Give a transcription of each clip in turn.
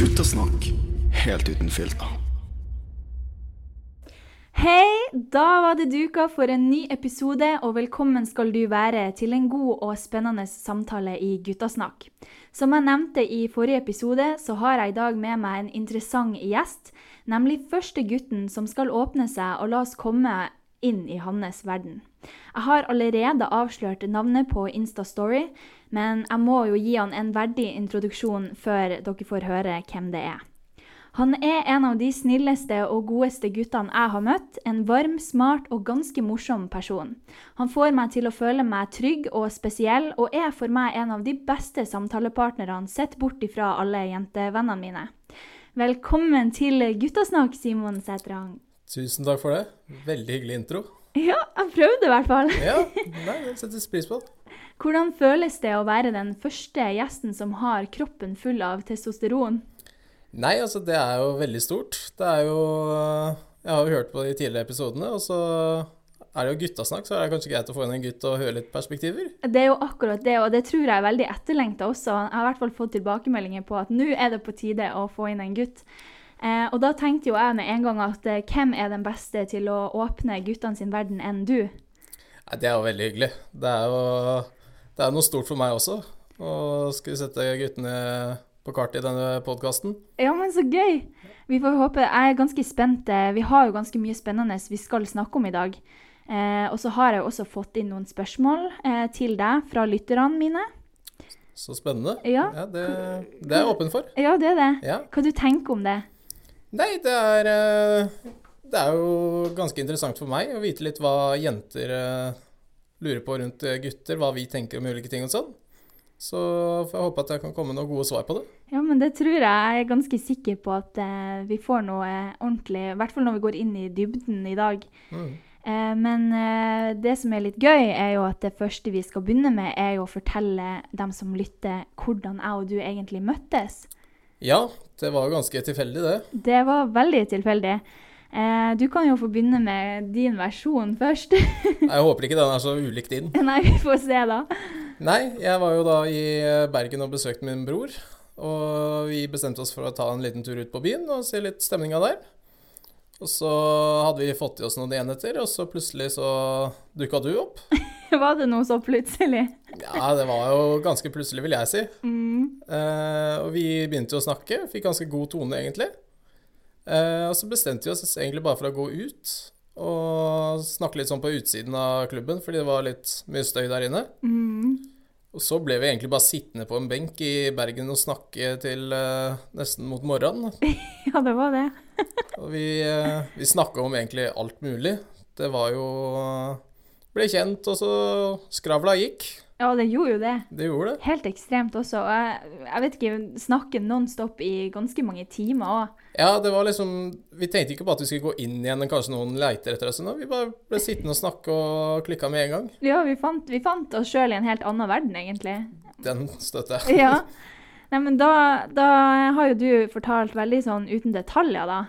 Guttasnakk helt uten filter. Hei! Da var det duka for en ny episode, og velkommen skal du være til en god og spennende samtale i Guttasnakk. Som jeg nevnte i forrige episode, så har jeg i dag med meg en interessant gjest, nemlig første gutten som skal åpne seg og la oss komme inn i hans verden. Jeg har allerede avslørt navnet på Instastory, men jeg må jo gi han en verdig introduksjon før dere får høre hvem det er. Han er en av de snilleste og godeste guttene jeg har møtt. En varm, smart og ganske morsom person. Han får meg til å føle meg trygg og spesiell, og er for meg en av de beste samtalepartnerne sett bort ifra alle jentevennene mine. Velkommen til Guttasnakk, Simon Sætrang. Tusen takk for det. Veldig hyggelig intro. Ja, jeg prøvde i hvert fall. Ja, nei, det settes pris på. Hvordan føles det å være den første gjesten som har kroppen full av testosteron? Nei, altså det er jo veldig stort. Det er jo Jeg har jo hørt på de tidligere episodene, og så er det jo guttasnakk, så er det kanskje greit å få inn en gutt og høre litt perspektiver. Det er jo akkurat det, og det tror jeg er veldig etterlengta også. Jeg har i hvert fall fått tilbakemeldinger på at nå er det på tide å få inn en gutt. Eh, og da tenkte jo jeg med en gang at eh, hvem er den beste til å åpne guttene sin verden enn du? Nei, Det er jo veldig hyggelig. Det er jo det er noe stort for meg også å skulle sette guttene på kartet i denne podkasten. Ja, men så gøy! Vi får håpe Jeg er ganske spent. eh, Vi har jo ganske mye spennende vi skal snakke om i dag. Eh, og så har jeg også fått inn noen spørsmål eh, til deg fra lytterne mine. Så spennende. Ja. det, det er jeg åpen for. Ja, det er det. Ja. Hva du tenker om det? Nei, det er eh, Det er jo ganske interessant for meg å vite litt hva jenter eh, lurer på rundt eh, gutter, hva vi tenker om ulike ting og sånn. Så får jeg håpe at jeg kan komme med noen gode svar på det. Ja, men det tror jeg. Jeg er ganske sikker på at eh, vi får noe ordentlig, i hvert fall når vi går inn i dybden i dag. Mm. Eh, men eh, det som er litt gøy, er jo at det første vi skal begynne med, er jo å fortelle dem som lytter, hvordan jeg og du egentlig møttes. Ja, det var ganske tilfeldig, det. Det var veldig tilfeldig. Eh, du kan jo få begynne med din versjon først. Jeg håper ikke den er så ulik din. Nei, vi får se, da. Nei, jeg var jo da i Bergen og besøkte min bror. Og vi bestemte oss for å ta en liten tur ut på byen og se litt stemninga der. Og så hadde vi fått i oss noen enheter, og så plutselig så dukka du opp. Var det noe så plutselig? Ja, det var jo ganske plutselig, vil jeg si. Mm. Eh, og vi begynte jo å snakke, fikk ganske god tone, egentlig. Eh, og så bestemte vi oss egentlig bare for å gå ut og snakke litt sånn på utsiden av klubben, fordi det var litt mye støy der inne. Mm. Og så ble vi egentlig bare sittende på en benk i Bergen og snakke til uh, nesten mot morgenen. Ja, det var det. Og vi, uh, vi snakka om egentlig alt mulig. Det var jo Ble kjent, og så skravla gikk. Ja, det gjorde jo det. Det gjorde det. Helt ekstremt også. Og jeg, jeg vet ikke, snakke nonstop i ganske mange timer òg. Ja, det var liksom Vi tenkte ikke på at vi skulle gå inn igjen, kanskje noen leiter etter oss. Vi bare ble sittende og snakke og klikka med en gang. Ja, vi fant, vi fant oss sjøl i en helt annen verden, egentlig. Den støtter jeg. Ja. Nei, men da, da har jo du fortalt veldig sånn uten detaljer, da.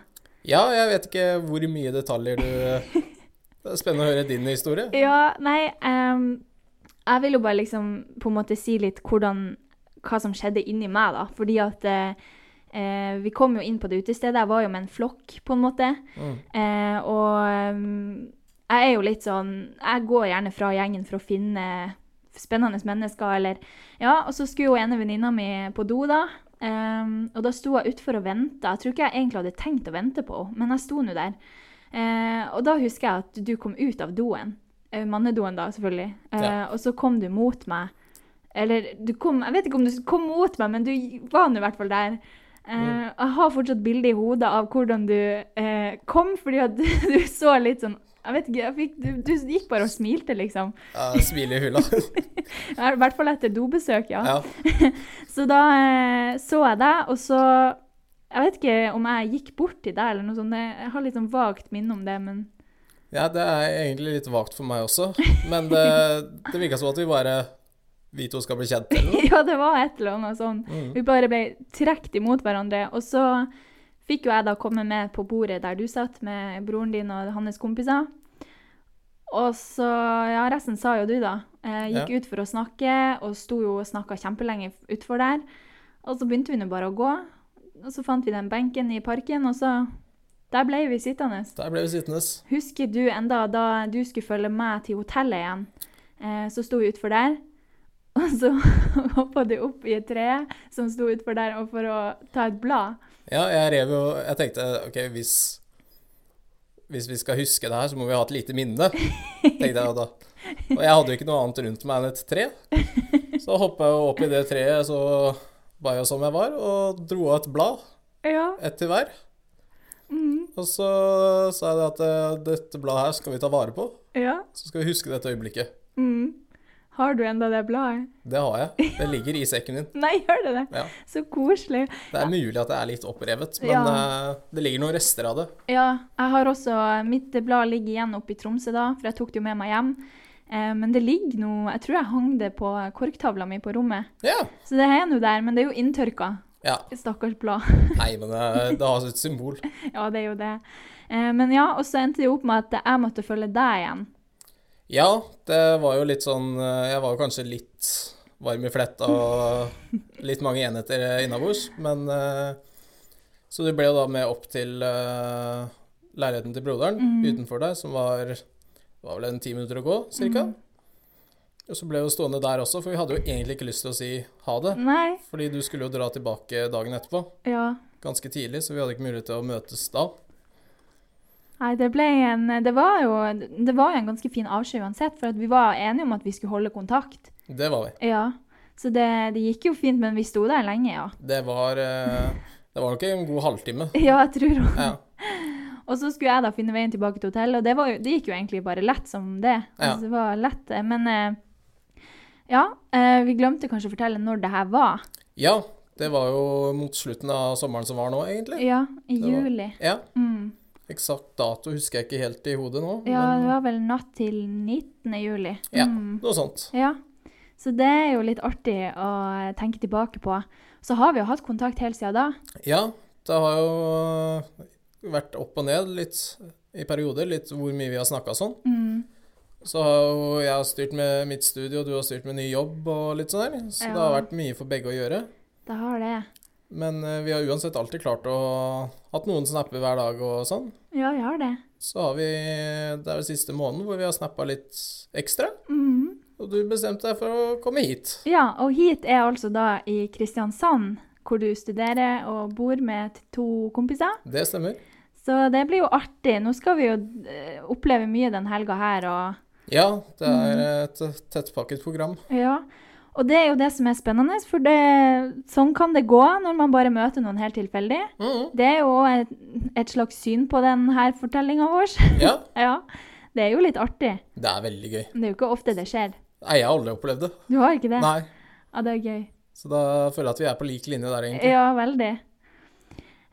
Ja, jeg vet ikke hvor mye detaljer du Det er spennende å høre din historie. Ja, nei ehm, Jeg vil jo bare liksom på en måte si litt hvordan Hva som skjedde inni meg, da. Fordi at eh, eh, Vi kom jo inn på det utestedet. Jeg var jo med en flokk, på en måte. Mm. Eh, og ehm, jeg er jo litt sånn Jeg går gjerne fra gjengen for å finne spennende mennesker, eller Ja, og så skulle jo ene venninna mi på do, da. Um, og da sto jeg utfor og venta. Jeg tror ikke jeg egentlig hadde tenkt å vente på henne, men jeg sto nå der. Uh, og da husker jeg at du kom ut av doen. Eh, mannedoen, da, selvfølgelig. Eh, Ja. Og så kom du mot meg. Eller du kom Jeg vet ikke om du kom mot meg, men du var nå i hvert fall der. Eh, Jeg har fortsatt bilde i hodet av hvordan du uh, kom, fordi at du så litt sånn Jeg vet ikke, jeg fikk, du, du gikk bare og smilte, liksom. Ja, Smil i hula. I hvert fall etter dobesøk, ja. Ja. Så da eh, så jeg deg, og så Jeg vet ikke om jeg gikk bort til deg eller noe sånt. Jeg har litt sånn vagt minne om det, men ja, det er egentlig litt vagt for meg også. Men det, det virka som at vi bare Vi to skal bli kjent, eller noe. Ja, det var et eller annet sånn. Mm. Vi bare ble trukket imot hverandre. Og så fikk jo jeg da komme med på bordet der du satt med broren din og hans kompiser. Og så, ja, resten sa jo du, da. Jeg gikk Ja. ut for å snakke, og sto jo og snakka kjempelenge utfor der. Og så begynte vi nå bare å gå. Og så fant vi den benken i parken, og så Der ble vi sittende. Der ble vi sittende. Husker du enda da du skulle følge meg til hotellet igjen? Eh, så sto vi utfor der, og så hoppa du opp i et tre som sto utfor der, og for å ta et blad. Ja, jeg rev jo Jeg tenkte OK, hvis hvis vi skal huske det her, så må vi ha et lite minne, tenkte jeg da. Og jeg hadde jo ikke noe annet rundt meg enn et tre. Så hoppa jeg opp i det treet, så jeg som jeg var, og dro av et blad. Ja. Ett til hver. Mm, Og så sa jeg at eh, dette bladet her skal vi ta vare på. ja. Så skal vi huske dette øyeblikket. Mm. Har du enda det bladet? Det har jeg. Det ligger i sekken din. Nei, gjør det det? Ja. Så koselig. Det er mulig at det er litt opprevet, men Ja. eh, det ligger noen rester av det. Ja, jeg har også Mitt blad ligger igjen oppe i Tromsø, da, for jeg tok det jo med meg hjem. Eh, men det ligger noe Jeg tror jeg hang det på korktavla mi på rommet. Ja. Så det er nå der, men det er jo inntørka. Ja. Stakkars blad. Nei, men det, det har sitt symbol. ja, det er jo det. Eh, men ja, og så endte det jo opp med at jeg måtte følge deg igjen. Ja, det var jo litt sånn eh, Jeg var jo kanskje litt varm i fletta og litt mange enheter innabords, men eh, Så du ble jo da med opp til eh, leiligheten til broderen Mm. utenfor deg, som var var vel en ti minutter å gå, cirka. Mm. Og så ble jo stående der også, for vi hadde jo egentlig ikke lyst til å si ha det. Nei. Fordi du skulle jo dra tilbake dagen etterpå, Ja. ganske tidlig, så vi hadde ikke mulighet til å møtes da. Nei, det ble en Det var jo det var jo en ganske fin avskjed uansett, for at vi var enige om at vi skulle holde kontakt. Det var vi. Ja. Så det, det gikk jo fint, men vi sto der lenge, ja. Det var eh, Det var nok en god halvtime. Ja, jeg tror det. Ja. Og så skulle jeg da finne veien tilbake til hotellet, og det, var jo, det gikk jo egentlig bare lett som det. Ja. Altså, det var lett. Men eh, ja, eh, vi glemte kanskje å fortelle når det her var. Ja, det var jo mot slutten av sommeren som var nå, egentlig. Ja, i Det var- juli. Ja, Mm. eksakt dato husker jeg ikke helt i hodet nå, Ja, det var vel natt til 19. juli. Ja. Mm. noe sånt. Ja. Så det er jo litt artig å tenke tilbake på. Så har vi jo hatt kontakt helt siden da. Ja, det har jo vært opp og ned litt i perioder, litt hvor mye vi har snakka sånn. Mm. Så har jo jeg har styrt med mitt studio, og du har styrt med ny jobb og litt sånn der. Så det har vært mye for begge å gjøre. Det har det. Men eh, vi har uansett alltid klart å hatt noen snapper hver dag og sånn. Ja, vi har det. Så har vi Det er vel siste måneden hvor vi har snappa litt ekstra. Mhm. Og du bestemte deg for å komme hit. Ja, og hit er altså da i Kristiansand, hvor du studerer og bor med to kompiser. Det stemmer. Så det blir jo artig. Nå skal vi jo eh, oppleve mye den helga her, og Ja, det er et tettpakket program. ja. Og det er jo det som er spennende, for det, sånn kan det gå når man bare møter noen helt tilfeldig. Mhm. Det er jo et, et slags syn på denne fortellinga vår. Ja, ja. Det er jo litt artig. det er veldig gøy. Men det er jo ikke ofte det skjer. Nei, jeg har aldri opplevd det. Du har ikke det? Nei. Ja, det er gøy. Så da føler jeg at vi er på lik linje der, egentlig. Ja, veldig.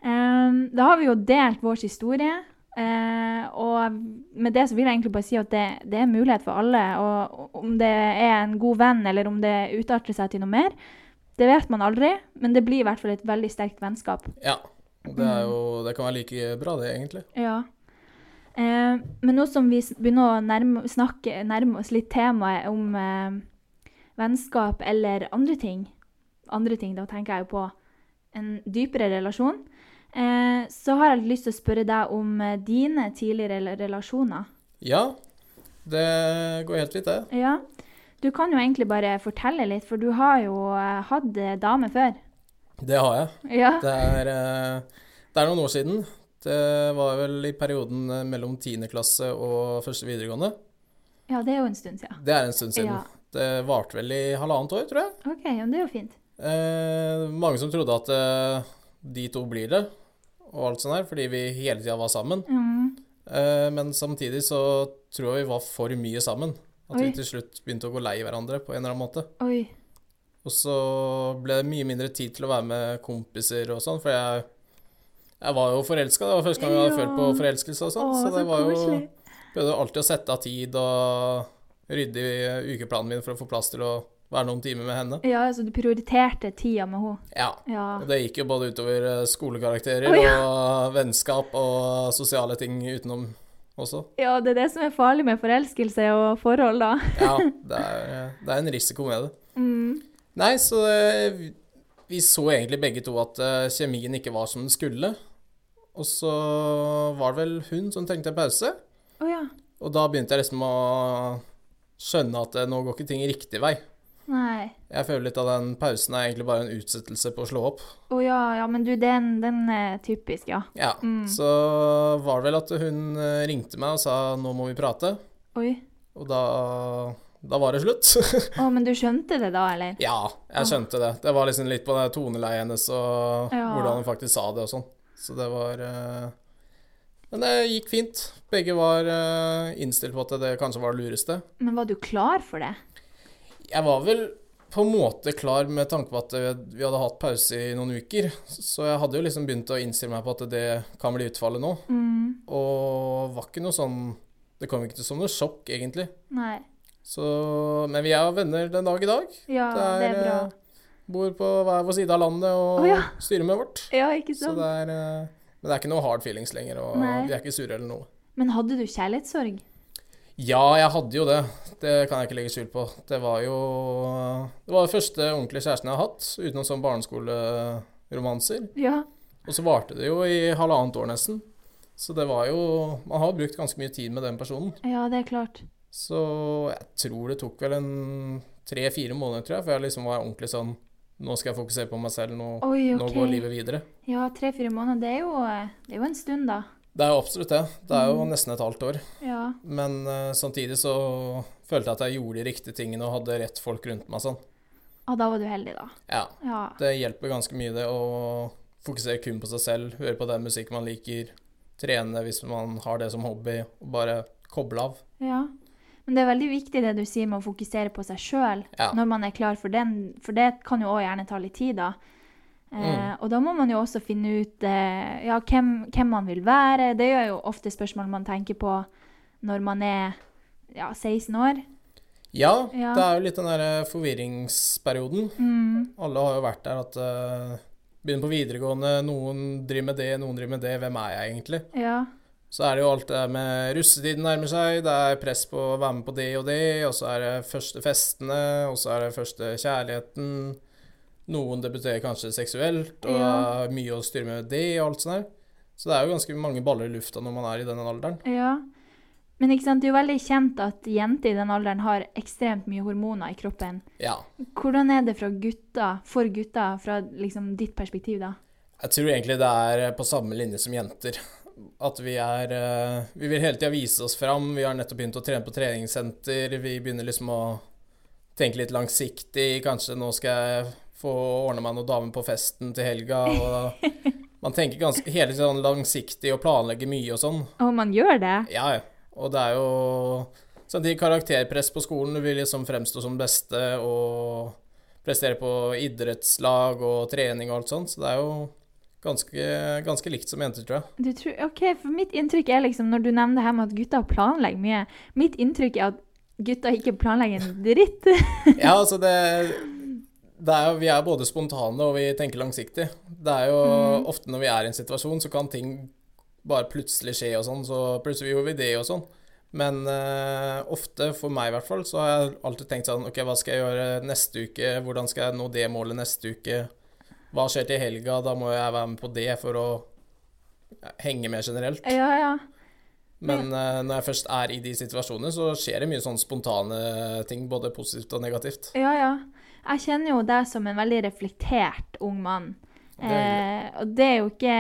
Um, da har vi jo delt vår historie. Eh, og med det så vil jeg egentlig bare si at det, det er mulighet for alle. Og om det er en god venn, eller om det utarter seg til noe mer, det vet man aldri. Men det blir i hvert fall et veldig sterkt vennskap. Ja. Det, er jo, det kan være like bra, det, egentlig. Ja. Eh, men nå som vi begynner å nærme, snakke, nærme oss litt temaet om eh, vennskap eller andre ting, andre ting, da tenker jeg jo på en dypere relasjon, så har jeg lyst til å spørre deg om eh, dine tidligere relasjoner. Ja, det går helt fint, det. Ja. Du kan jo egentlig bare fortelle litt, for du har jo eh, hatt eh, dame før. Det har jeg. Ja. Det er, eh, det er noen år siden. Det var vel i perioden eh, mellom 10. klasse og første videregående. ja, det er jo en stund siden. Det er en stund siden. Ja. Det varte vel i halvannet år, tror jeg. OK, men det er jo fint. Eh, mange som trodde at eh, de to blir det, og alt sånt her, fordi vi hele tida var sammen. Mm. Eh, men samtidig så tror jeg vi var for mye sammen. At Oi. vi til slutt begynte å gå lei hverandre på en eller annen måte. Oi. Og så ble det mye mindre tid til å være med kompiser og sånn, for jeg, jeg var jo forelska. Det var første gang jeg hadde følt på forelskelse og sånn. Så det var jo. Prøvde alltid å sette av tid og rydde i ukeplanen min for å få plass til å være noen timer med henne. Ja, så du prioriterte tida med henne. Ja. Ja. Det gikk jo både utover eh, skolekarakterer oh, ja. og vennskap og sosiale ting utenom også. Ja, det er det som er farlig med forelskelse og forhold, da. Ja, det er, det er en risiko med det. Mm. Nei, så eh, vi så egentlig begge to at eh, kjemien ikke var som den skulle. Og så var det vel hun som trengte en pause. Oh, ja. Og da begynte jeg liksom å skjønne at eh, nå går ikke ting riktig vei. Nei. Jeg føler litt av den pausen er egentlig bare en utsettelse på å slå opp. Å ja, ja, men du, den, den er typisk, ja. Ja, Mm. Så var det vel at hun eh, ringte meg og sa nå må vi prate. Oi. Og da, da var det slutt. Å, men du skjønte det da, eller? ja, jeg skjønte det. Det var liksom litt på det toneleiet hennes og Ja. hvordan hun faktisk sa det og sånn. Så det var uh... Men det gikk fint. Begge var uh, innstilt på at det kanskje var det lureste. Men var du klar for det? Jeg var vel på en måte klar med tanke på at vi hadde hatt pause i noen uker. Så jeg hadde jo liksom begynt å innstille meg på at det kan bli utfallet nå. Mm. Og var ikke noe sånn Det kom ikke som noe sjokk, egentlig. Nei. Så, men vi er venner den dag i dag. Ja, det er, bra. eh, Bor på hver vår side av landet og oh, ja. styrer med vårt. Ja, ikke Så sant? det er eh, Men det er ikke noe hard feelings lenger, og Nei. vi er ikke sure eller noe. Men hadde du kjærlighetssorg? Ja, jeg hadde jo det. Det kan jeg ikke legge skjul på. Det var jo Det var den første ordentlige kjæresten jeg har hatt, utenom sånn barneskoleromanser. Ja. Og så varte det jo i halvannet år nesten. Så det var jo Man har brukt ganske mye tid med den personen. Ja, det er klart. Så jeg tror det tok vel en tre-fire måneder, tror jeg, før jeg liksom var ordentlig sånn Nå skal jeg fokusere på meg selv, nå, Oi, nå går livet videre. Ja, tre-fire måneder, det er, jo, det er jo en stund, da. Det er jo absolutt det. Det er jo Mm. nesten et halvt år. Ja. Men uh, samtidig så følte jeg at jeg gjorde de riktige tingene og hadde rett folk rundt meg sånn. Og da var du heldig, da. Ja. Ja. Det hjelper ganske mye, det å fokusere kun på seg selv, høre på den musikken man liker, trene hvis man har det som hobby, og bare koble av. ja. Men det er veldig viktig det du sier med å fokusere på seg sjøl Ja. når man er klar for den, for det kan jo òg gjerne ta litt tid, da. Eh, Mm. og da må man jo også finne ut eh, ja, hvem, hvem man vil være. Det er jo ofte spørsmål man tenker på når man er ja, 16 år. Ja, Ja. det er jo litt den der forvirringsperioden. Mm. Alle har jo vært der at uh, Begynner på videregående, noen driver med det, noen driver med det. Hvem er jeg egentlig? Ja. Så er det jo alt det der med russetiden nærmer seg, det er press på å være med på det og det, og så er det første festene, og så er det første kjærligheten. Noen debuterer kanskje seksuelt, og Ja. mye å styre med det og alt sånt der. Så det er jo ganske mange baller i lufta når man er i den alderen. ja. Men ikke sant, det er jo veldig kjent at jenter i den alderen har ekstremt mye hormoner i kroppen. Ja. Hvordan er det gutter, for gutter fra liksom ditt perspektiv, da? Jeg tror egentlig det er på samme linje som jenter. At vi er eh, Vi vil hele tida vise oss fram. Vi har nettopp begynt å trene på treningssenter. Vi begynner liksom å tenke litt langsiktig. Kanskje nå skal jeg få ordne meg noen damer på festen til helga. Og man tenker ganske hele tiden sånn langsiktig og planlegger mye og sånn. Og man gjør det? Ja, ja. Og det er jo samtidig karakterpress på skolen. Du vil liksom fremstå som beste og prestere på idrettslag og trening og alt sånt. Så det er jo ganske, ganske likt som jenter, tror jeg. Du tror, ok, for mitt inntrykk er liksom, når du nevner det her med at gutter planlegger mye, mitt inntrykk er at gutter ikke planlegger en dritt. Ja, altså det er jo, Vi er både spontane og vi tenker langsiktig. Det er jo ofte når vi er i en situasjon, så kan ting bare plutselig skje og sånn. Så plutselig gjorde vi det og sånn. Men uh, ofte, for meg i hvert fall, så har jeg alltid tenkt sånn OK, hva skal jeg gjøre neste uke? Hvordan skal jeg nå det målet neste uke? Hva skjer til helga? Da må jeg være med på det for å henge med generelt. ja, ja. Men uh, når jeg først er i de situasjonene, så skjer det mye sånn spontane ting, både positivt og negativt. Ja, ja. Jeg kjenner jo deg som en veldig reflektert ung mann. Det Eh, og det er jo ikke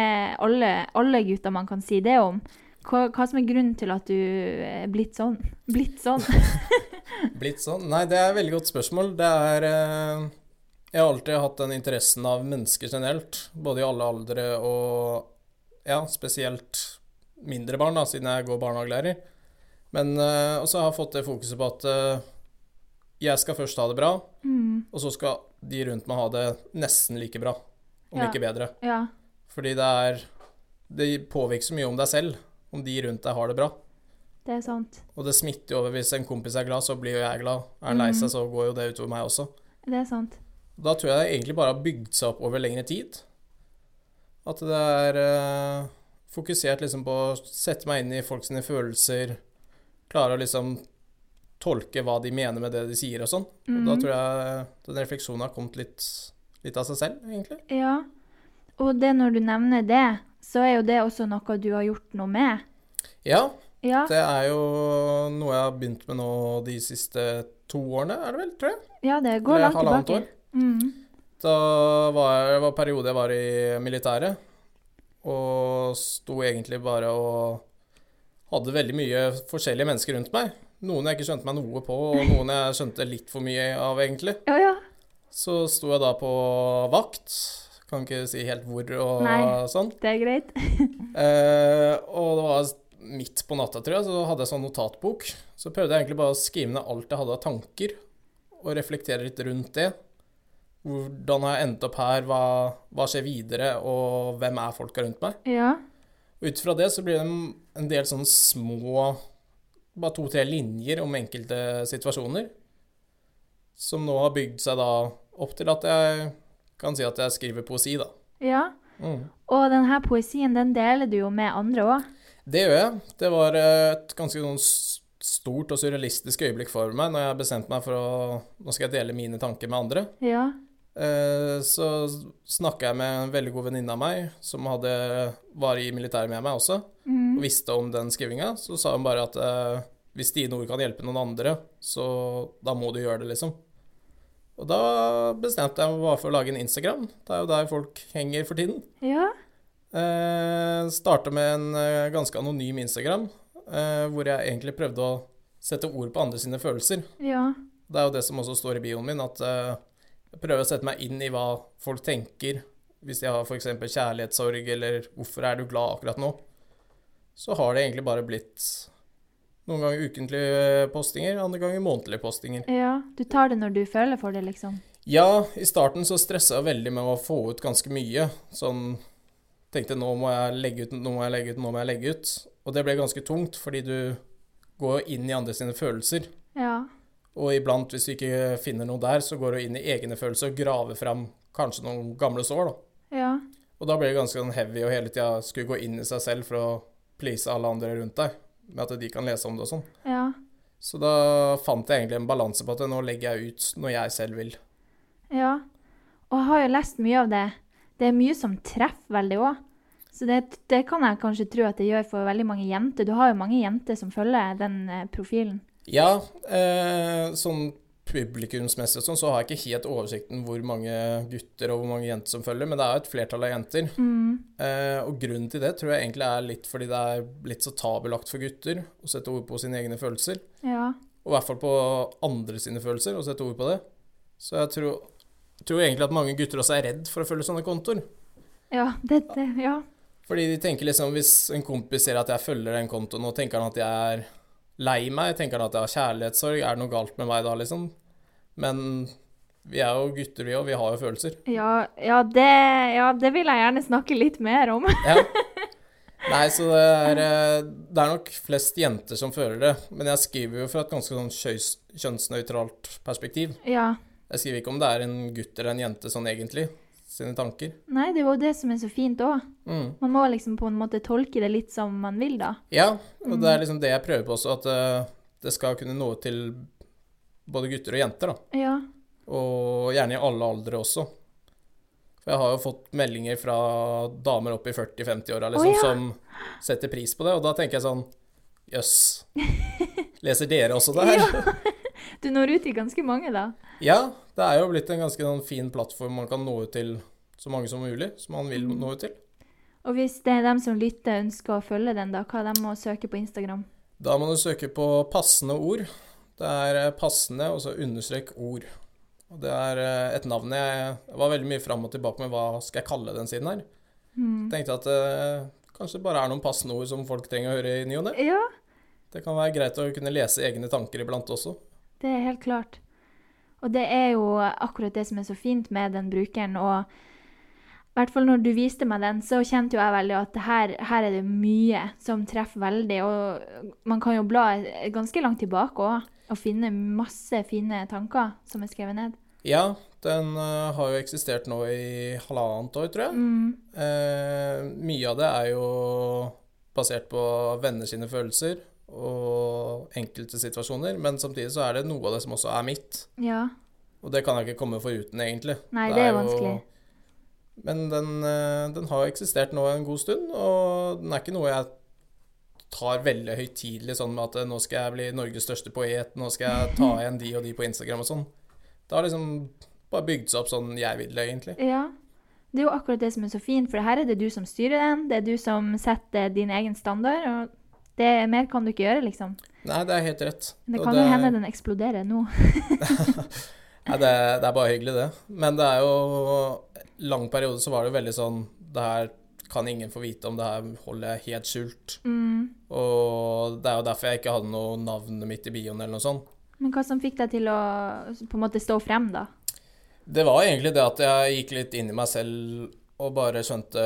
alle, alle gutter man kan si det om. Hva, hva som er grunnen til at du er blitt sånn? Blitt sånn? Blitt sånn? Nei, det er et veldig godt spørsmål. Det er eh, Jeg har alltid hatt den interessen av mennesker generelt, både i alle aldre og ja, spesielt mindre barn, da, siden jeg går barnehagelærer. Men eh, også har jeg fått det fokuset på at eh, jeg skal først ha det bra, Mm, og så skal de rundt meg ha det nesten like bra, om Ja. ikke bedre. ja, Fordi det er Det påvirker så mye om deg selv, om de rundt deg har det bra. det er sant. Og det smitter jo over. Hvis en kompis er glad, så blir jo jeg glad. Er han lei seg, så går jo det utover meg også. Det er sant. Da tror jeg det egentlig bare har bygd seg opp over lengre tid. At det er eh, fokusert liksom på å sette meg inn i folks følelser. Klare å liksom tolke hva de mener med det de sier og sånn. Og da Mhm. tror jeg den refleksjonen har kommet litt, litt av seg selv, egentlig. Ja. Og det når du nevner det, så er jo det også noe du har gjort noe med. Ja, Ja. det er jo noe jeg har begynt med nå de siste to årene, er det vel, tror jeg. Ja, det går Eller langt tilbake. Mm. Da var jeg, det var periode jeg var i militæret, og sto egentlig bare og hadde veldig mye forskjellige mennesker rundt meg. Noen jeg ikke skjønte meg noe på, og noen jeg skjønte litt for mye av, egentlig. Ja, ja. Så sto jeg da på vakt. Kan ikke si helt hvor og Nei. sånn. Det er greit. Eh, og det var midt på natta, tror jeg, så hadde jeg sånn notatbok. Så prøvde jeg egentlig bare å skrive ned alt jeg hadde av tanker, og reflektere litt rundt det. Hvordan har jeg endt opp her, hva, hva skjer videre, og hvem er folka rundt meg? Ja. Ut fra det så blir det en, en del sånne små, bare to-tre linjer om enkelte situasjoner, som nå har bygd seg da opp til at jeg kan si at jeg skriver poesi, da. ja. Mm. Og denne poesien, den deler du jo med andre òg. Det gjør jeg. Det var et ganske sånn stort og surrealistisk øyeblikk for meg når jeg bestemte meg for å Nå skal jeg dele mine tanker med andre. Ja. Eh, så snakka jeg med en veldig god venninne av meg som hadde, var i militæret med meg også, Mm. Og visste om den skrivinga. Så sa hun bare at eh, hvis dine ord kan hjelpe noen andre, så da må du gjøre det, liksom. Og da bestemte jeg meg bare for å lage en Instagram. Det er jo der folk henger for tiden. Ja. Eh, Starta med en eh, ganske anonym Instagram, eh, hvor jeg egentlig prøvde å sette ord på andre sine følelser. Ja. Det er jo det som også står i bioen min, at eh, jeg prøver å sette meg inn i hva folk tenker. Hvis de har f.eks. kjærlighetssorg, eller 'hvorfor er du glad akkurat nå', så har det egentlig bare blitt noen ganger ukentlige postinger, andre ganger månedlige postinger. ja. Du tar det når du føler for det, liksom. Ja, i starten så stressa jeg veldig med å få ut ganske mye. Sånn Tenkte nå må jeg legge ut, nå må jeg legge ut, nå må jeg legge ut. Og det ble ganske tungt, fordi du går inn i andre sine følelser. Ja. Og iblant, hvis du ikke finner noe der, så går du inn i egne følelser og graver fram kanskje noen gamle sår, da. Ja. Og da blir det ganske sånn heavy å hele tida skulle gå inn i seg selv for å please alle andre rundt deg, med at de kan lese om det og sånn. Ja. Så da fant jeg egentlig en balanse på at nå legger jeg ut når jeg selv vil. Ja. Og jeg har jo lest mye av det. Det er mye som treffer veldig òg. Så det, det kan jeg kanskje tro at det gjør for veldig mange jenter. Du har jo mange jenter som følger den eh, profilen. Ja, eh, sånn publikumsmessig sånn, så har jeg ikke helt oversikten hvor mange gutter og hvor mange jenter som følger, men det er jo et flertall av jenter. Mm. Eh, og grunnen til det tror jeg egentlig er litt fordi det er blitt så tabelagt for gutter å sette ord på sine egne følelser. Ja. Og i hvert fall på andre sine følelser, å sette ord på det. Så jeg tror, tror egentlig at mange gutter også er redd for å følge sånne kontoer. Ja, det, det, ja. Fordi de tenker liksom, hvis en kompis ser at jeg følger den kontoen, og tenker han at jeg er lei meg, tenker han at jeg har kjærlighetssorg, er det noe galt med meg da, liksom? Men vi er jo gutter, vi òg, vi har jo følelser. Ja, ja, det, ja, det vil jeg gjerne snakke litt mer om. Ja. Nei, så det er, eh, det er nok flest jenter som føler det, men jeg skriver jo fra et ganske sånn kjøs- kjønnsnøytralt perspektiv. Ja. Jeg skriver ikke om det er en gutt eller en jente sånn egentlig, sine tanker. Nei, det er jo det som er så fint òg. Mm. Man må liksom på en måte tolke det litt som man vil, da. Ja, og det er liksom det jeg prøver på også, at uh, det skal kunne nå til både gutter og jenter, da. Ja. Og gjerne i alle aldre også. For jeg har jo fått meldinger fra damer opp i 40-50-åra liksom, oh, ja. som setter pris på det, og da tenker jeg sånn Jøss. Leser dere også det her? Ja. Du når ut til ganske mange, da. Ja, det er jo blitt en ganske sånn fin plattform man kan nå ut til så mange som mulig, som man vil nå ut til. Og hvis det er dem som lytter, ønsker å følge den, da, hva de må søke på Instagram? Da må du søke på passende ord. Det er eh, passende, og så understrek ord. Og det er eh, et navn jeg, jeg var veldig mye fram og tilbake med hva skal jeg kalle den siden her. Mm. Tenkte at det kanskje bare er noen passende ord som folk trenger å høre i ny og ne. Ja, Det kan være greit å kunne lese egne tanker iblant også. Det er helt klart. Og det er jo akkurat det som er så fint med den brukeren. Og i hvert fall når du viste meg den, så kjente jo jeg veldig at her, her er det mye som treffer veldig. Og man kan jo bla ganske langt tilbake òg og finne masse fine tanker som er skrevet ned. Ja, den uh, har jo eksistert nå i halvannet år, tror jeg. Mm. Uh, mye av det er jo basert på venner sine følelser og enkelte situasjoner, men samtidig så er det noe av det som også er mitt. Ja. Og det kan jeg ikke komme foruten, egentlig. Nei, det er jo- vanskelig. Men den, eh, den har eksistert nå en god stund, og den er ikke noe jeg tar veldig høytidelig sånn med at eh, nå skal jeg bli Norges største poet, nå skal jeg ta igjen de og de på Instagram og sånn. Det har liksom bare bygd seg opp sånn jeg vil det, egentlig. Ja. Det er jo akkurat det som er så fint, for her er det du som styrer den. Det er du som setter din egen standard, og det mer kan du ikke gjøre, liksom. Nei, det er helt rett. Men det kan jo hende den eksploderer nå. Nei, det, det er bare hyggelig, det. Men det er jo Lang periode så var det jo veldig sånn Det her kan ingen få vite om, det her holder jeg helt skjult. Mm. Og det er jo derfor jeg ikke hadde noe navnet mitt i bioen eller noe sånt. Men hva som fikk deg til å på en måte stå frem, da? Det var egentlig det at jeg gikk litt inn i meg selv og bare skjønte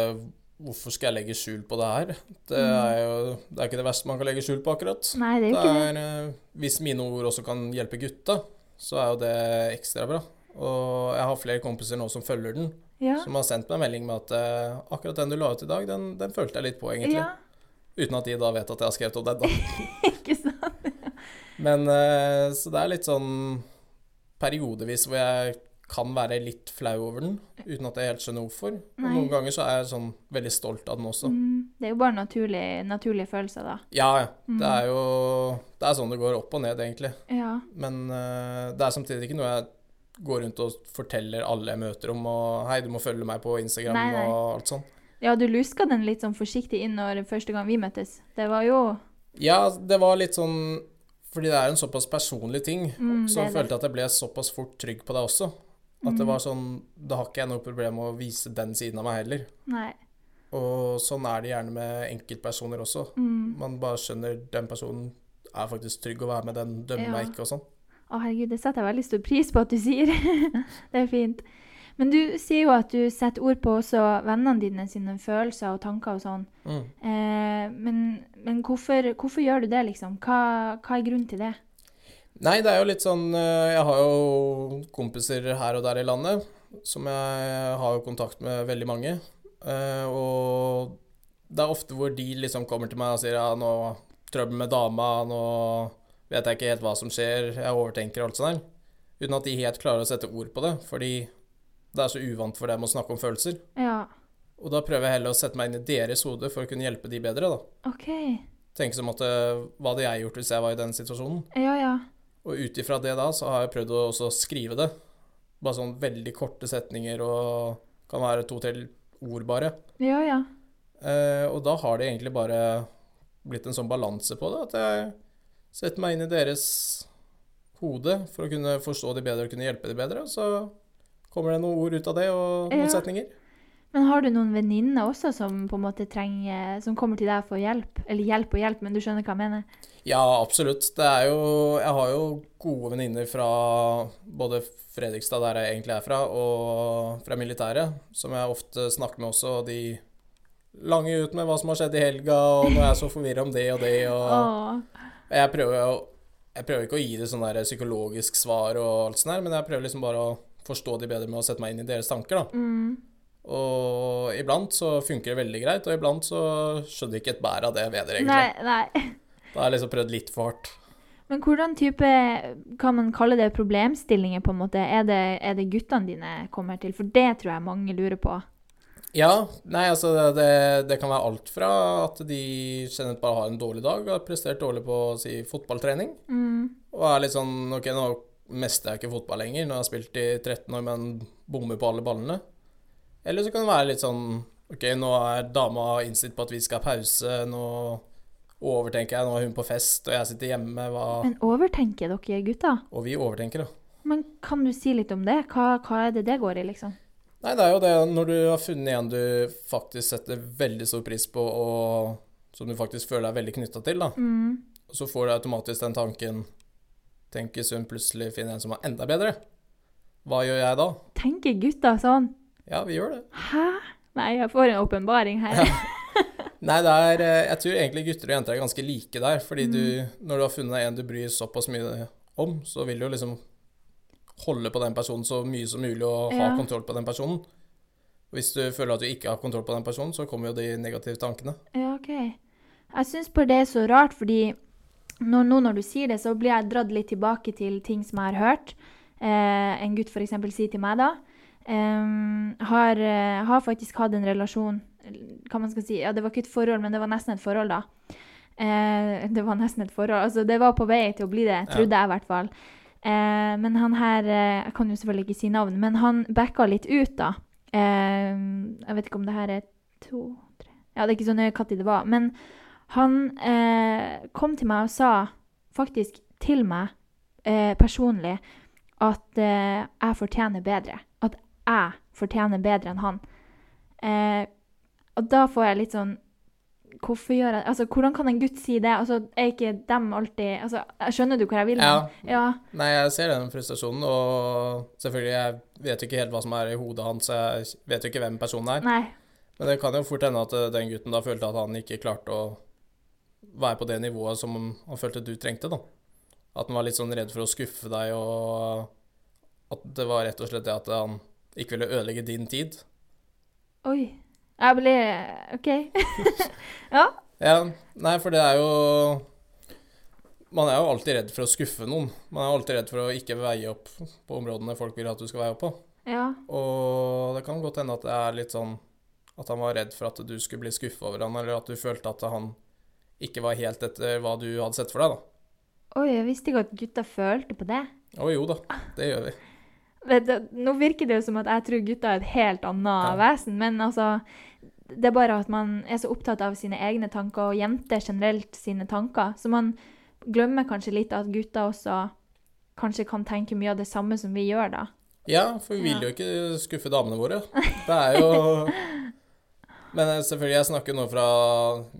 hvorfor skal jeg legge skjul på det her? Det er jo det er ikke det verste man kan legge skjul på, akkurat. Nei, det er jo ikke det. er, eh, hvis mine ord også kan hjelpe gutta, så er jo det ekstra bra. Og jeg har flere kompiser nå som følger den, Ja. som har sendt meg melding med at uh, akkurat den du la ut i dag, den, den følte jeg litt på, egentlig. ja. Uten at de da vet at jeg har skrevet om den, da. Ikke sant? Men uh, Så det er litt sånn periodevis hvor jeg kan være litt flau over den, uten at jeg helt skjønner hvorfor. Og noen ganger så er jeg sånn veldig stolt av den også. Mm. Det er jo bare naturlig, naturlige følelser, da. Ja, ja. Mm. Det er jo Det er sånn det går opp og ned, egentlig. Ja. Men uh, det er samtidig ikke noe jeg går rundt og forteller alle jeg møter om, og 'hei, du må følge meg på Instagram' Nei, nei. og alt sånt. ja, du luska den litt sånn forsiktig inn når første gang vi møttes. Det var jo Ja, det var litt sånn Fordi det er en såpass personlig ting, mm, så er følte at jeg ble såpass fort trygg på deg også. At det Mm. var sånn Da har ikke jeg noe problem med å vise den siden av meg heller. Nei. Og sånn er det gjerne med enkeltpersoner også. Mm. Man bare skjønner den personen er faktisk trygg å være med, den dømmer Ja. meg ikke og sånn. Å, herregud, det setter jeg veldig stor pris på at du sier. det er fint. Men du sier jo at du setter ord på også vennene dine sine følelser og tanker og sånn. Mm. Eh, men men hvorfor, hvorfor gjør du det, liksom? Hva, hva er grunnen til det? Nei, det er jo litt sånn eh, Jeg har jo kompiser her og der i landet som jeg har jo kontakt med veldig mange. Eh, Og det er ofte hvor de liksom kommer til meg og sier ja, nå trøbbel med dama, nå vet jeg ikke helt hva som skjer, jeg overtenker og alt sånt der. Uten at de helt klarer å sette ord på det, fordi det er så uvant for dem å snakke om følelser. Ja, Og da prøver jeg heller å sette meg inn i deres hode for å kunne hjelpe de bedre, da. OK. Tenke som at eh, hva hadde jeg gjort hvis jeg var i den situasjonen? Ja, ja. Og ut ifra det da, så har jeg prøvd å skrive det. Bare sånn veldig korte setninger og kan være to-tre ord bare. Ja, ja. Eh, og da har det egentlig bare blitt en sånn balanse på det, at jeg setter meg inn i deres hode for å kunne forstå de bedre og kunne hjelpe de bedre. Så kommer det noen ord ut av det, og noen Ja. setninger. Men har du noen venninner også som på en måte trenger Som kommer til deg for hjelp? Eller hjelp og hjelp, men du skjønner hva jeg mener? Ja, absolutt. Det er jo Jeg har jo gode venninner fra både Fredrikstad, der jeg egentlig er fra, og fra militæret, som jeg ofte snakker med også, og de langer ut med hva som har skjedd i helga, og nå er jeg så forvirra om det og det, og Jeg prøver Jeg prøver ikke å gi det sånn der psykologisk svar og alt sånt der, men jeg prøver liksom bare å forstå de bedre med å sette meg inn i deres tanker, da. Mm. Og iblant så funker det veldig greit, og iblant så skjønner jeg ikke et bær av det ved det, egentlig. Nei, nei. Da har jeg liksom prøvd litt for hardt. Men hvordan type Kan man kalle det problemstillinger, på en måte? Er det, er det guttene dine kommer til? For det tror jeg mange lurer på. Ja, nei, altså det, det, kan være alt fra at de generelt bare har en dårlig dag, har prestert dårlig på si, fotballtrening, Mm. og er litt sånn OK, nå mestrer jeg ikke fotball lenger, nå har jeg spilt i 13 år, men bommer på alle ballene. Eller så kan det være litt sånn OK, nå er dama innstilt på at vi skal ha pause, nå overtenker jeg, nå er hun på fest, og jeg sitter hjemme, hva Men overtenker dere gutta? Og vi overtenker, da. Men kan du si litt om det? Hva, hva er det det går i, liksom? Nei, det er jo det når du har funnet en du faktisk setter veldig stor pris på, og som du faktisk føler deg veldig knytta til, da. Mm. Så får du automatisk den tanken Tenk hvis hun plutselig finner en som er enda bedre. Hva gjør jeg da? Tenker gutta sånn? Ja, vi gjør det. Hæ? Nei, jeg får en åpenbaring her. Nei, det er eh, Jeg tror egentlig gutter og jenter er ganske like der. Fordi du, Mm. når du har funnet en du bryr såpass mye om, så vil du jo liksom holde på den personen så mye som mulig og ha Ja. kontroll på den personen. Hvis du føler at du ikke har kontroll på den personen, så kommer jo de negative tankene. Ja, OK. Jeg syns bare det er så rart, fordi nå, nå når du sier det, så blir jeg dratt litt tilbake til ting som jeg har hørt. Eh, en gutt f.eks. sier til meg da em, har, eh, har faktisk hatt en relasjon Hva man skal si Ja, det var ikke et forhold, men det var nesten et forhold, da. Uh, det var nesten et forhold. Altså, det var på vei til å bli det, trodde jeg i hvert fall. Uh, men han her Jeg kan jo selvfølgelig ikke si navn, men han backa litt ut, da. Uh, jeg vet ikke om det her er to tre. Ja, det er ikke så nøye når det var. Men han kom til meg og sa faktisk til meg personlig at jeg fortjener bedre. Jeg fortjener bedre enn han. Eh, og da får jeg litt sånn Hvorfor gjør jeg Altså, hvordan kan en gutt si det? Altså, er ikke dem alltid Altså, skjønner du hvor jeg vil hen? Ja. ja. Nei, jeg ser den frustrasjonen, og selvfølgelig, jeg vet ikke helt hva som er i hodet hans, jeg vet jo ikke hvem personen er. Nei. Men det kan jo fort hende at eh, den gutten da følte at han ikke klarte å være på det nivået som han følte du trengte, da. At han var litt sånn redd for å skuffe deg, og at det var rett og slett det at han ikke ville ødelegge din tid. Oi. Jeg ble OK. ja. Ja, nei, for det er jo Man er jo alltid redd for å skuffe noen. Man er jo alltid redd for å ikke veie opp på områdene folk vil at du skal veie opp på. Ja. Og det kan godt hende at det er litt sånn at han var redd for at du skulle bli skuffa over han, eller at du følte at han ikke var helt etter hva du hadde sett for deg, da. Oi, jeg visste ikke at gutta følte på det. Å jo da, det gjør vi. Nå virker det jo som at jeg tror gutta er et helt annet Ja. vesen, men altså Det er bare at man er så opptatt av sine egne tanker, og jenter generelt sine tanker, så man glemmer kanskje litt at gutta også kanskje kan tenke mye av det samme som vi gjør, da. Ja, for vi vil jo ikke skuffe damene våre. Det er jo Men eh, selvfølgelig, jeg snakker nå fra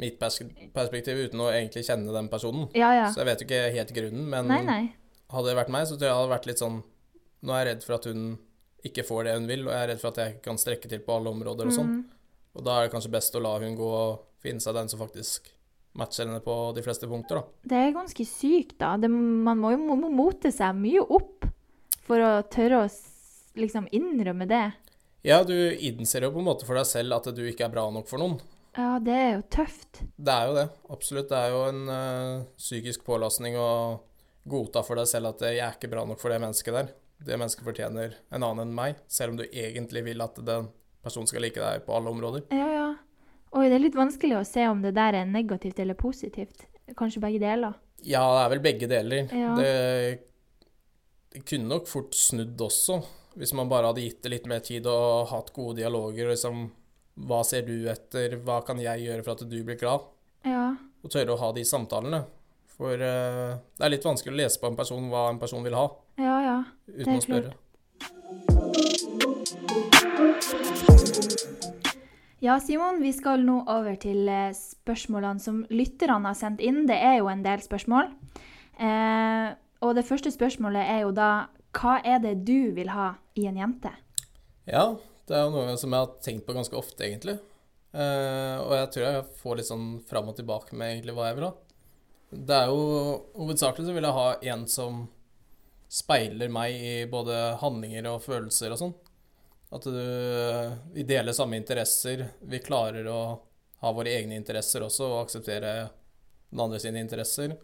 mitt perspektiv uten å egentlig kjenne den personen. Ja, ja. Så jeg vet jo ikke helt grunnen, men Nei, nei. hadde det vært meg, så tror jeg det hadde vært litt sånn Nå er jeg redd for at hun ikke får det hun vil, og jeg er redd for at jeg ikke kan strekke til på alle områder og sånn. Mm. Og da er det kanskje best å la hun gå og finne seg den som faktisk matcher henne på de fleste punkter, da. Det er ganske sykt, da. Det, man må jo må, må mote seg mye opp for å tørre å liksom innrømme det. Ja, du innser jo på en måte for deg selv at du ikke er bra nok for noen. Ja, det er jo tøft. Det er jo det, absolutt. Det er jo en ø, psykisk pålastning å godta for deg selv at jeg er ikke bra nok for det mennesket der. Det mennesket fortjener en annen enn meg, selv om du egentlig vil at den personen skal like deg på alle områder. Ja, ja. Oi, det er litt vanskelig å se om det der er negativt eller positivt. Kanskje begge deler. Ja, det er vel begge deler. Ja. Det, det kunne nok fort snudd også, hvis man bare hadde gitt det litt mer tid og hatt gode dialoger. og Liksom, hva ser du etter, hva kan jeg gjøre for at du blir glad? Ja. Og tørre å ha de samtalene. For uh, det er litt vanskelig å lese på en person hva en person vil ha, Ja, ja. uten å spørre. Ja, Simon, vi skal nå over til eh, spørsmålene som lytterne har sendt inn. Det er jo en del spørsmål. Eh, og det første spørsmålet er jo da hva er det du vil ha i en jente? Ja, det er jo noe som jeg har tenkt på ganske ofte, egentlig. Eh, og jeg tror jeg får litt sånn fram og tilbake med egentlig hva jeg vil ha. Det er jo Hovedsakelig så vil jeg ha en som speiler meg i både handlinger og følelser og sånn. At du, vi deler samme interesser. Vi klarer å ha våre egne interesser også, og akseptere den andre sine interesser.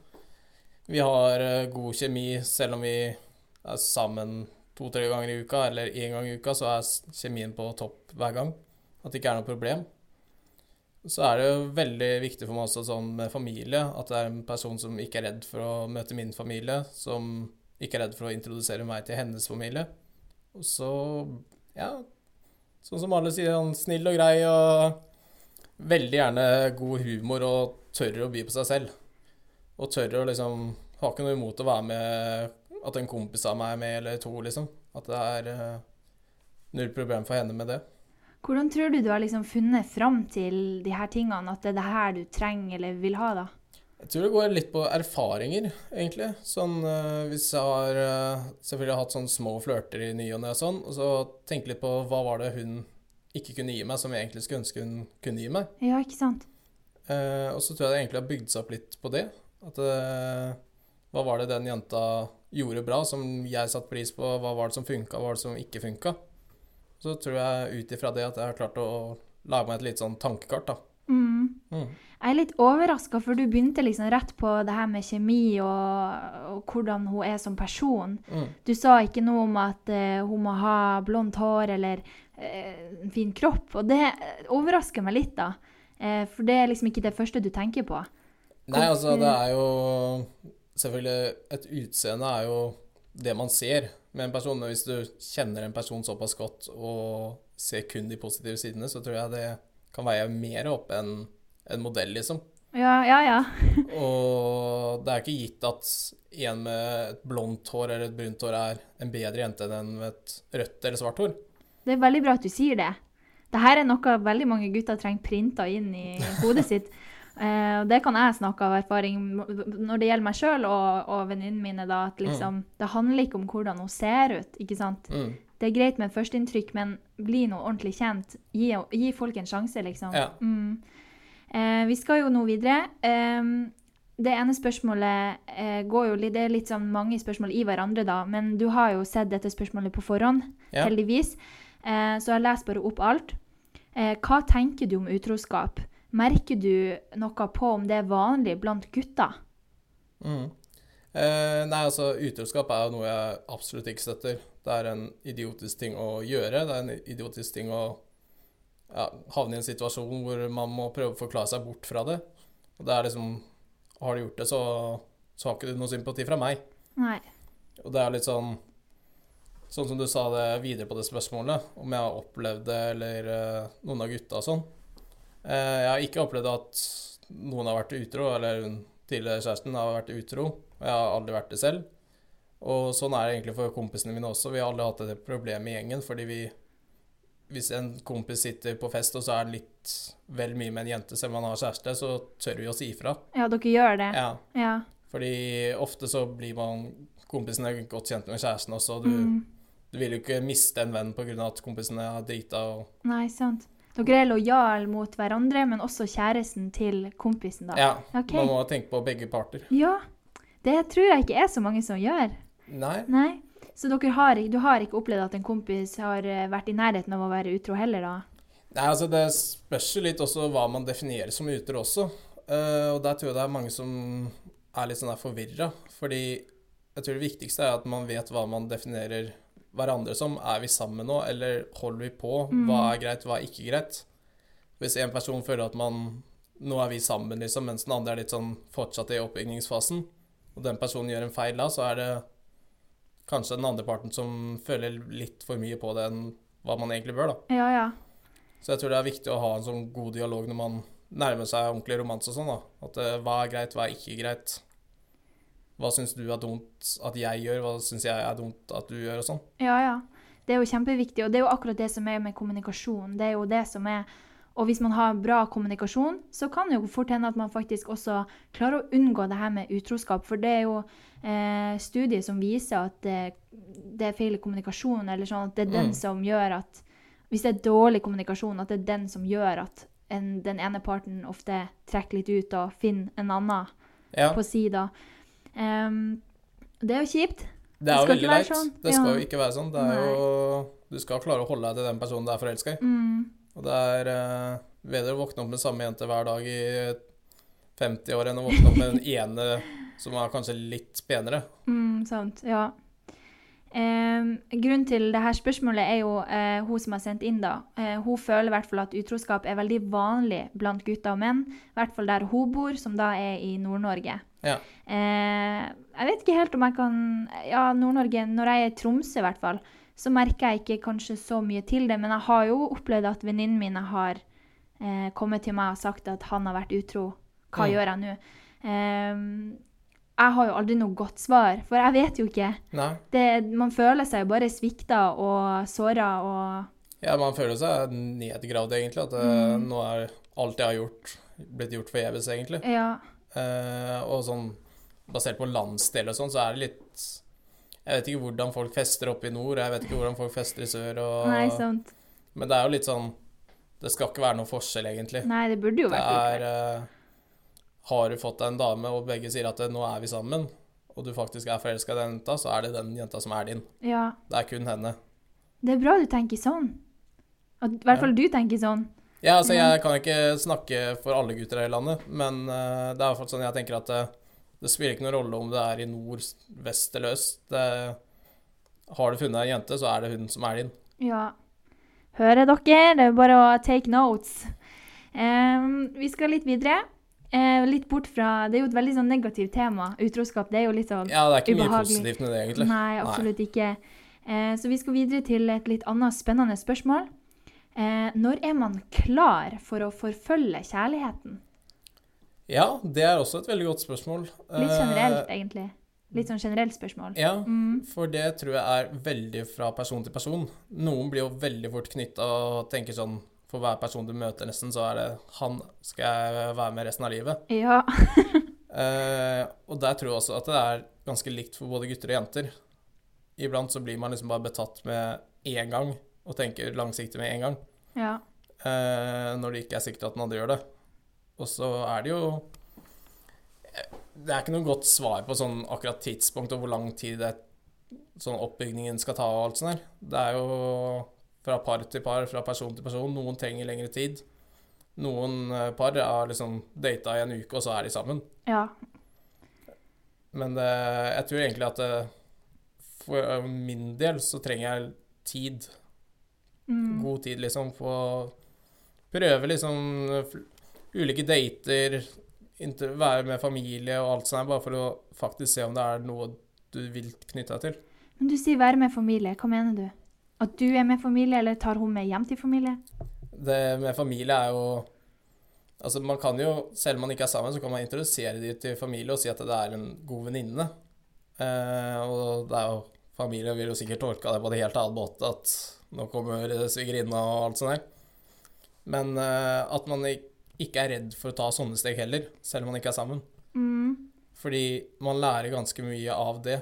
Vi har eh, god kjemi selv om vi er sammen to-tre ganger i uka, eller én gang i uka, så er kjemien på topp hver gang. At det ikke er noe problem. Så er det jo veldig viktig for meg også sånn med familie, at det er en person som ikke er redd for å møte min familie, som ikke er redd for å introdusere meg til hennes familie. Og så, ja, sånn som alle sier, han snill og grei og veldig gjerne god humor og tør å by på seg selv. Og tør å liksom Har ikke noe imot å være med at en kompis av meg er med, eller to, liksom. At det er uh, null problem for henne med det. Hvordan tror du du har liksom funnet fram til de her tingene, at det er det her du trenger eller vil ha, da? Jeg tror det går litt på erfaringer, egentlig. Sånn eh, hvis jeg har eh, selvfølgelig hatt sånne små flørter i ny og ne og sånn, og så tenke litt på hva var det hun ikke kunne gi meg, som jeg egentlig skulle ønske hun kunne gi meg. Ja, ikke sant? Eh, og så tror jeg det egentlig har bygd seg opp litt på det. At eh, hva var det den jenta gjorde bra, som jeg satte pris på. Hva var det som funka, hva var det som ikke funka? Så tror jeg ut ifra det at jeg har klart å lage meg et litt sånn tankekart, da. Mm. Mm. Jeg er litt overraska, for du begynte liksom rett på det her med kjemi og, og hvordan hun er som person. Mm. Du sa ikke noe om at uh, hun må ha blondt hår eller uh, en fin kropp, og det overrasker meg litt, da. Uh, for det er liksom ikke det første du tenker på. Nei, altså, det er jo Selvfølgelig, et utseende er jo det man ser med en person. Men hvis du kjenner en person såpass godt og ser kun de positive sidene, så tror jeg det kan veie mer opp enn en modell, liksom. Ja, ja, ja. Og det er ikke gitt at en med et blondt hår eller et brunt hår er en bedre jente enn en med et rødt eller svart hår. Det er veldig bra at du sier det. Dette er noe veldig mange gutter trenger printa inn i hodet sitt. Eh, det kan jeg snakke av erfaring når det gjelder meg sjøl og, og venninnene mine. da, at liksom, Det handler ikke om hvordan hun ser ut. ikke sant? Mm. Det er greit med førsteinntrykk, men bli nå ordentlig kjent. Gi, gi folk en sjanse, liksom. Ja. Mm. Eh, vi skal jo nå videre. Eh, det ene spørsmålet eh, går jo litt Det er litt sånn mange spørsmål i hverandre, da. Men du har jo sett dette spørsmålet på forhånd, Ja. heldigvis. Eh, så jeg leser bare opp alt. Eh, hva tenker du om utroskap? Merker du noe på om det er vanlig blant gutter? Mm. Eh, nei, altså, utroskap er jo noe jeg absolutt ikke støtter. Det er en idiotisk ting å gjøre. Det er en idiotisk ting å ja, havne i en situasjon hvor man må prøve å forklare seg bort fra det. Og det er liksom Har du gjort det, så, så har ikke du noe sympati fra meg. Nei. Og det er litt sånn Sånn som du sa det videre på det spørsmålet, om jeg har opplevd det, eller uh, noen av gutta og sånn. Eh, jeg har ikke opplevd at noen har vært utro, eller tidligere kjæresten har vært utro. Jeg har aldri vært det selv. Og sånn er det egentlig for kompisene mine også. Vi har aldri hatt det problemet i gjengen, fordi vi Hvis en kompis sitter på fest, og så er han litt vel mye med en jente, selv om han har kjæreste, så tør vi å si ifra. Ja, dere gjør det? Ja. Ja. Fordi ofte så blir man Kompisen er godt kjent med kjæresten også. Du, Mm. du vil jo ikke miste en venn pga. at kompisen er drita og Nei, sant. Dere er lojale mot hverandre, men også kjæresten til kompisen, da. Ja. Okay. Man må tenke på begge parter. Ja, det tror jeg ikke er så mange som gjør. Nei. Nei. Så har, du har ikke opplevd at en kompis har eh, vært i nærheten av å være utro heller, da? Nei, altså Det spørs jo litt også hva man definerer som utro også. Uh, og der tror jeg det er mange som er litt sånn forvirra. Fordi jeg tror det viktigste er at man vet hva man definerer hverandre som. Er vi sammen nå, eller holder vi på? Hva er greit, hva er ikke greit? Hvis en person føler at man Nå er vi sammen, liksom, mens den andre er litt sånn fortsatt i oppbyggingsfasen, og den personen gjør en feil da, så er det kanskje den andre parten som føler litt for mye på det enn hva man egentlig bør, da. Ja, ja. Så jeg tror det er viktig å ha en sånn god dialog når man nærmer seg ordentlig romanse og sånn, da. At eh, hva er greit, hva er ikke greit? Hva syns du er dumt at jeg gjør, hva syns jeg er dumt at du gjør, og sånn. Ja, ja. Det er jo kjempeviktig, og det er jo akkurat det som er med kommunikasjon. Det er jo det som er Og hvis man har bra kommunikasjon, så kan det jo fort hende at man faktisk også klarer å unngå det her med utroskap. For det er jo eh, studier som viser at det, det er feil kommunikasjon, eller sånn at det er den Mm. som gjør at Hvis det er dårlig kommunikasjon, at det er den som gjør at en, den ene parten ofte trekker litt ut og finner en annen Ja, på sida. Em, det er jo kjipt. det er jo veldig leit. sånn. Det skal Ja. jo ikke være sånn. Det er jo Du skal klare å holde deg til den personen du er forelska i. Mm. Og det er uh, bedre å våkne opp med samme jente hver dag i 50 år enn å våkne opp med den ene som er kanskje litt penere. Mm, sant, ja. Em, grunnen til det her spørsmålet er jo eh, hun som har sendt inn, da. Eh, hun føler i hvert fall at utroskap er veldig vanlig blant gutter og menn. I hvert fall der hun bor, som da er i Nord-Norge. Ja. Eh, jeg vet ikke helt om jeg kan Ja, Nord-Norge Når jeg er i Tromsø, i hvert fall, så merker jeg ikke kanskje så mye til det. Men jeg har jo opplevd at venninnene mine har eh, kommet til meg og sagt at han har vært utro. Hva Mm. gjør jeg nå? Eh, jeg har jo aldri noe godt svar, for jeg vet jo ikke. Det, man føler seg jo bare svikta og såra og Ja, man føler seg nedgravd, egentlig. At mm. nå er alt jeg har gjort, blitt gjort forgjeves, egentlig. Ja. Eh, og sånn basert på landsdel og sånn, så er det litt Jeg vet ikke hvordan folk fester oppe i nord, jeg vet ikke hvordan folk fester i sør, og Nei, sant. Men det er jo litt sånn Det skal ikke være noen forskjell, egentlig. Nei, det burde jo Det vært er likevel. eh, Har du fått deg en dame, og begge sier at eh, 'nå er vi sammen', og du faktisk er forelska i den jenta, så er det den jenta som er din. Ja. Det er kun henne. Det er bra du tenker sånn. At i hvert fall du tenker sånn. Ja, altså Jeg kan ikke snakke for alle gutter her i landet, men uh, det er i hvert fall sånn jeg tenker at det, det spiller ikke noen rolle om det er i nord, vest eller øst. Det, har du funnet ei jente, så er det hun som er din. Ja. Hører dere? Det er bare å take notes. Um, vi skal litt videre. Uh, litt bort fra Det er jo et veldig sånn negativt tema. Utroskap. Det er jo litt sånn Ja, det er ikke mye positivt med det, egentlig. Nei, absolutt ikke. Uh, så vi skal videre til et litt annet spennende spørsmål. Eh, når er man klar for å forfølge kjærligheten? Ja, det er også et veldig godt spørsmål. Litt Eh, generelt, egentlig. Litt sånn generelt spørsmål. Ja, Mm. for det tror jeg er veldig fra person til person. Noen blir jo veldig fort knytta og tenker sånn For hver person du møter, nesten, så er det 'han skal jeg være med resten av livet'. Ja. Eh, og der tror jeg også at det er ganske likt for både gutter og jenter. Iblant så blir man liksom bare betatt med én gang, og tenker langsiktig med en gang. Ja. eh, når det ikke er sikkert at den andre gjør det. Og så er det jo eh, Det er ikke noe godt svar på sånn akkurat tidspunkt og hvor lang tid det, sånn oppbygningen skal ta og alt sånt der. Det er jo fra par til par, fra person til person. Noen trenger lengre tid. Noen eh, par har liksom data i en uke, og så er de sammen. ja. Men det, jeg tror egentlig at det, for min del så trenger jeg tid. Mm. God tid, liksom, på å prøve liksom ulike dater, være med familie og alt sånt, bare for å faktisk se om det er noe du vil knytte deg til. Men du sier være med familie. Hva mener du? At du er med familie, eller tar hun med hjem til familie? Det med familie er jo Altså, man kan jo, selv om man ikke er sammen, så kan man introdusere de til familie og si at det er en god venninne. Eh, og det er jo Familie vil jo sikkert tolke det på en helt annen måte, at nå kommer svigerinna og alt sånt der. Men uh, at man ikke er redd for å ta sånne steg heller, selv om man ikke er sammen. Mm. Fordi man lærer ganske mye av det.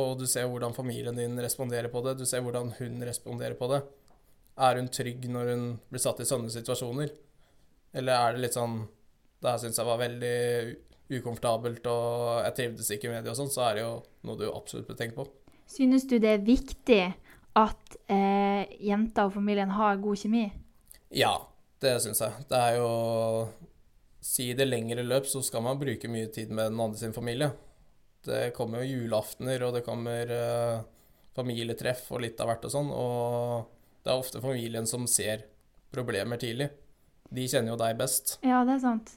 Og du ser hvordan familien din responderer på det. Du ser hvordan hun responderer på det. Er hun trygg når hun blir satt i sånne situasjoner? Eller er det litt sånn Det her syns jeg var veldig ukomfortabelt, og jeg trivdes ikke med det og sånn, så er det jo noe du absolutt bør tenke på. Synes du det er viktig at eh, jenta og familien har god kjemi? Ja, det syns jeg. Det er jo Si i det lengre løp, så skal man bruke mye tid med den andre sin familie. Det kommer jo julaftener, og det kommer eh, familietreff og litt av hvert og sånn, og det er ofte familien som ser problemer tidlig. De kjenner jo deg best. Ja, det er sant.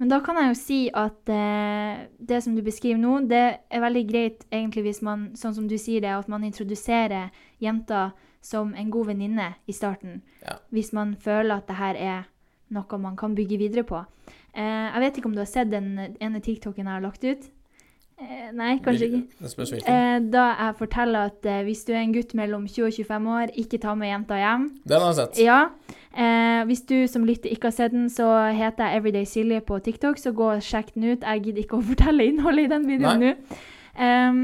Men da kan jeg jo si at eh, det som du beskriver nå, det er veldig greit egentlig hvis man, sånn som du sier det, at man introduserer jenta som en god venninne i starten. Ja. Hvis man føler at det her er noe man kan bygge videre på. Eh, jeg vet ikke om du har sett den ene TikToken jeg har lagt ut? Eh, nei, kanskje ikke. Eh, da jeg forteller at eh, hvis du er en gutt mellom 20 og 25 år, ikke ta med jenta hjem. Den har jeg sett. Ja. Hvis du som lytter ikke har sett den, så heter jeg Everyday Silje på TikTok, så gå og sjekk den ut. Jeg gidder ikke å fortelle innholdet i den videoen nå. Um,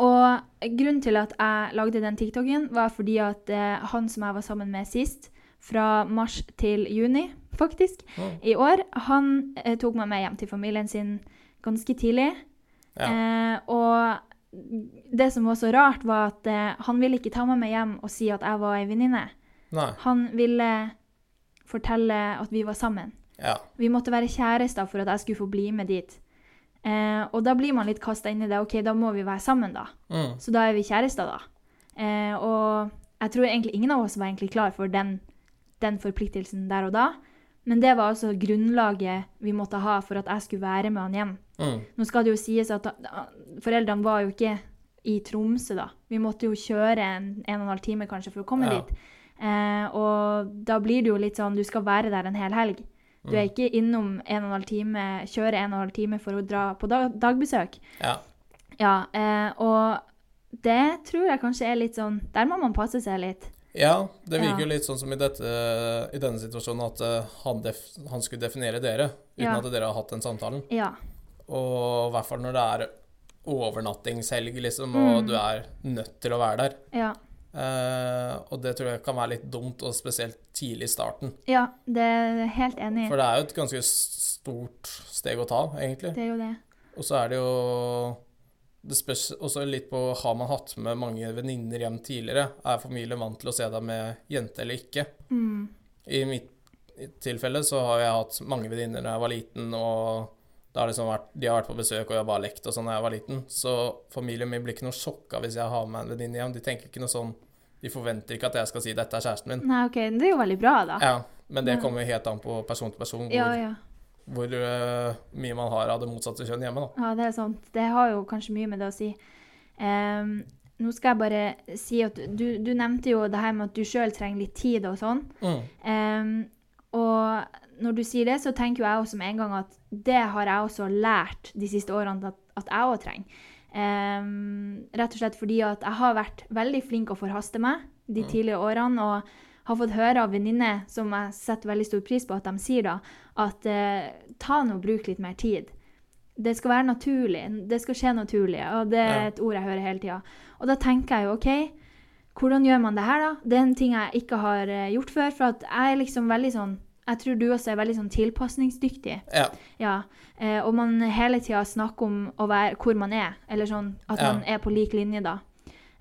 og grunnen til at jeg lagde den TikToken, var fordi at han som jeg var sammen med sist, fra mars til juni, faktisk, Mm. i år, han tok meg med hjem til familien sin ganske tidlig. Ja. Eh, og det som var så rart, var at eh, han ville ikke ta meg med hjem og si at jeg var ei venninne. Han ville fortelle at vi var sammen. Ja. Vi måtte være kjærester for at jeg skulle få bli med dit. Eh, og da blir man litt kasta inn i det. OK, da må vi være sammen, da. Mm. Så da er vi kjærester, da. Eh, og jeg tror egentlig ingen av oss var egentlig klar for den, den forpliktelsen der og da. Men det var altså grunnlaget vi måtte ha for at jeg skulle være med han hjem. Mm. Nå skal det jo sies at da, foreldrene var jo ikke i Tromsø, da. Vi måtte jo kjøre en, en og en halv time kanskje for å komme Ja. dit. Eh, og da blir det jo litt sånn du skal være der en hel helg. Du Mm. er ikke innom en og en halv time, kjøre en og en halv time for å dra på dag, dagbesøk. Ja. Ja, eh, og det tror jeg kanskje er litt sånn Der må man passe seg litt. Ja, det virker Ja. jo litt sånn som i, dette, i denne situasjonen at eh, han, def, han skulle definere dere, uten Ja. at dere har hatt den samtalen. Ja. Og i hvert fall når det er overnattingshelg, liksom, og Mm. du er nødt til å være der. Ja. Eh, og det tror jeg kan være litt dumt, og spesielt tidlig i starten. ja, det er jeg helt enig i. For det er jo et ganske stort steg å ta, egentlig. Det er jo det. Og så er det jo det spørs også litt på har man hatt med mange venninner hjem tidligere. Er familien vant til å se deg med jente eller ikke? Mm. I mitt tilfelle så har jeg hatt mange venninner da jeg var liten, og da har liksom vært, de har vært på besøk, og jeg har bare lekt og sånn da jeg var liten. Så familien min blir ikke noe sjokka hvis jeg har med en venninne hjem. De tenker ikke noe sånn De forventer ikke at jeg skal si 'dette er kjæresten min'. Nei, OK, det er jo veldig bra, da. Ja, men det kommer helt an på person til person hvor, ja. ja. Hvor øh, mye man har av det motsatte kjønn hjemme, da. Ja, det er sant. Det har jo kanskje mye med det å si. Um, nå skal jeg bare si at du, du nevnte jo det her med at du sjøl trenger litt tid og sånn. Mm. Um, og når du sier det, så tenker jo jeg også med en gang at det har jeg også lært de siste årene at, at jeg òg trenger. Um, rett og slett fordi at jeg har vært veldig flink å forhaste meg de tidligere årene. og har fått høre av venninner, som jeg setter veldig stor pris på, at de sier da at eh, ta nå og bruk litt mer tid. Det skal være naturlig. Det skal skje naturlig. Og det er et ord jeg hører hele tida. Og da tenker jeg jo OK, hvordan gjør man det her, da? Det er en ting jeg ikke har eh, gjort før. For at jeg er liksom veldig sånn Jeg tror du også er veldig sånn tilpasningsdyktig. Ja. Ja. Eh, og man hele tida snakker om å være hvor man er, eller sånn at Ja. man er på lik linje, da.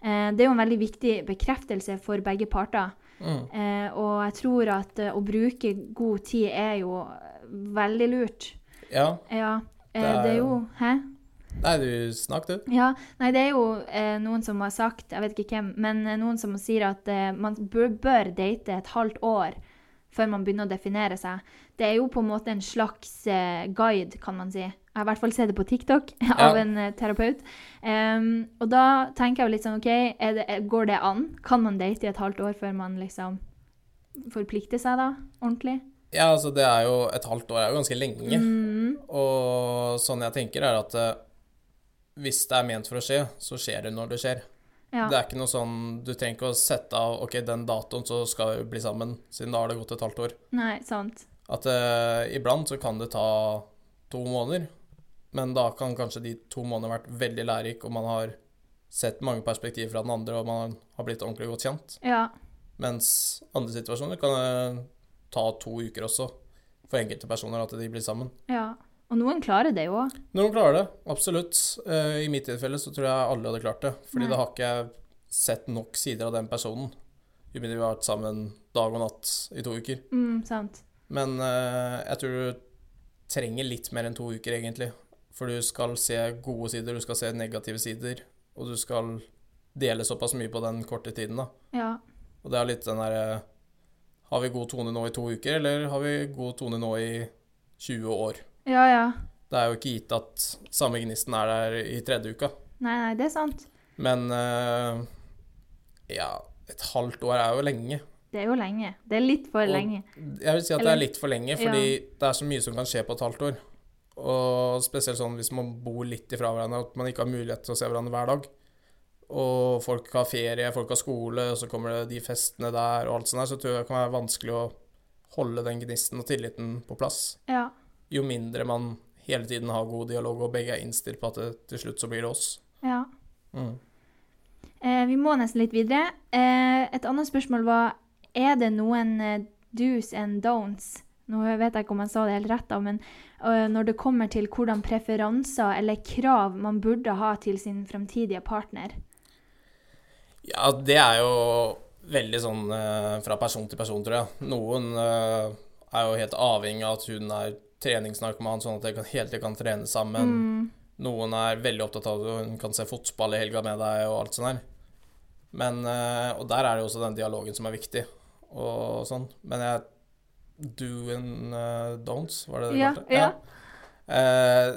Eh, det er jo en veldig viktig bekreftelse for begge parter. Mm. Eh, og jeg tror at eh, å bruke god tid er jo veldig lurt. ja. Ja. Eh, Det er det er jo Hæ? Nei, du snakket, du. Ja. Nei, det er jo eh, noen som har sagt, jeg vet ikke hvem, men eh, noen som sier at eh, man bør, bør date et halvt år før man begynner å definere seg. Det er jo på en måte en slags guide, kan man si. Jeg har i hvert fall sett det på TikTok av Ja. en eh, terapeut. Um, og da tenker jeg jo litt sånn, OK, det, er- går det an? Kan man date i et halvt år før man liksom forplikter seg da, ordentlig? Ja, altså det er jo Et halvt år er jo ganske lenge. Mm, Og sånn jeg tenker, er at uh, hvis det er ment for å skje, så skjer det når det skjer. ja. Det er ikke noe sånn Du trenger ikke å sette av OK, den datoen, så skal vi bli sammen, siden da har det gått et halvt år. Nei, sant. At uh, iblant så kan det ta to måneder, men da kan kanskje de to månedene vært veldig lærerike, og man har sett mange perspektiver fra den andre, og man har blitt ordentlig godt kjent. Ja. Mens andre situasjoner kan ta to uker også, for enkelte personer, at de blir sammen. ja. Og noen klarer det jo òg. Noen klarer det, absolutt. Eh, I mitt tilfelle så tror jeg alle hadde klart det. Fordi Nei. da har ikke jeg sett nok sider av den personen. Vi har vært sammen dag og natt i to uker. Mm, sant. Men eh, jeg tror du trenger litt mer enn to uker, egentlig. For du skal se gode sider, du skal se negative sider, og du skal dele såpass mye på den korte tiden, da. Ja. Og det er litt den derre Har vi god tone nå i to uker, eller har vi god tone nå i 20 år? Ja, ja. Det er jo ikke gitt at samme gnisten er der i tredje uka. Nei, nei, det er sant. Men uh, ja, et halvt år er jo lenge. Det er jo lenge. Det er litt for Og- lenge. Jeg vil si at det er litt for lenge, fordi det er så mye som kan skje på et halvt år. Og spesielt sånn hvis man bor litt ifra hverandre, at man ikke har mulighet til å se hverandre hver dag. Og folk har ferie, folk har skole, og så kommer det de festene der og alt sånt der, så tror jeg det kan være vanskelig å holde den gnisten og tilliten på plass. Ja. Jo mindre man hele tiden har god dialog, og begge er innstilt på at det, til slutt så blir det oss. ja. Mm. Eh, vi må nesten litt videre. Eh, et annet spørsmål var Er det noen eh, do's and don'ts? Nå vet jeg ikke om jeg sa det helt rett, da, men uh, når det kommer til hvordan preferanser eller krav man burde ha til sin fremtidige partner. Ja, det er jo veldig sånn uh, fra person til person, tror jeg. Noen uh, er jo helt avhengig av at hun er treningsnarkoman, sånn at de helt tiden kan trene sammen. Mm, Noen er veldig opptatt av at hun kan se fotball i helga med deg og alt sånt der. Men, og der er det jo også den dialogen som er viktig, og sånn. Men jeg Do and uh, don'ts, var det det Ja, kalte? ja. Eh,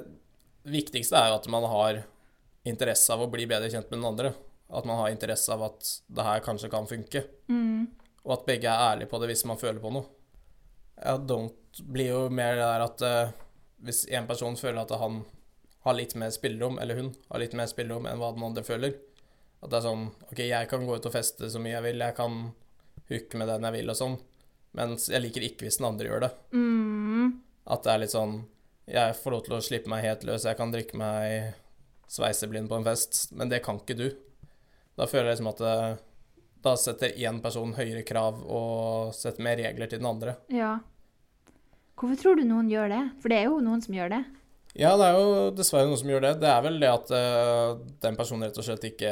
viktigste er jo at man har interesse av å bli bedre kjent med den andre. At man har interesse av at det her kanskje kan funke. mm, Og at begge er ærlige på det hvis man føler på noe. Ja, don't blir jo mer det der at eh, hvis en person føler at han har litt mer spillerom, eller hun har litt mer spillerom enn hva den andre føler At det er sånn OK, jeg kan gå ut og feste så mye jeg vil, jeg kan hooke med den jeg vil og sånn, mens jeg liker ikke hvis den andre gjør det. mm, At det er litt sånn Jeg får lov til å slippe meg helt løs, jeg kan drikke meg sveiseblind på en fest, men det kan ikke du. Da føler jeg liksom at det, da setter én person høyere krav og setter mer regler til den andre. ja. Hvorfor tror du noen gjør det? For det er jo noen som gjør det. Ja, det er jo dessverre noen som gjør det. Det er vel det at uh, den personen rett og slett ikke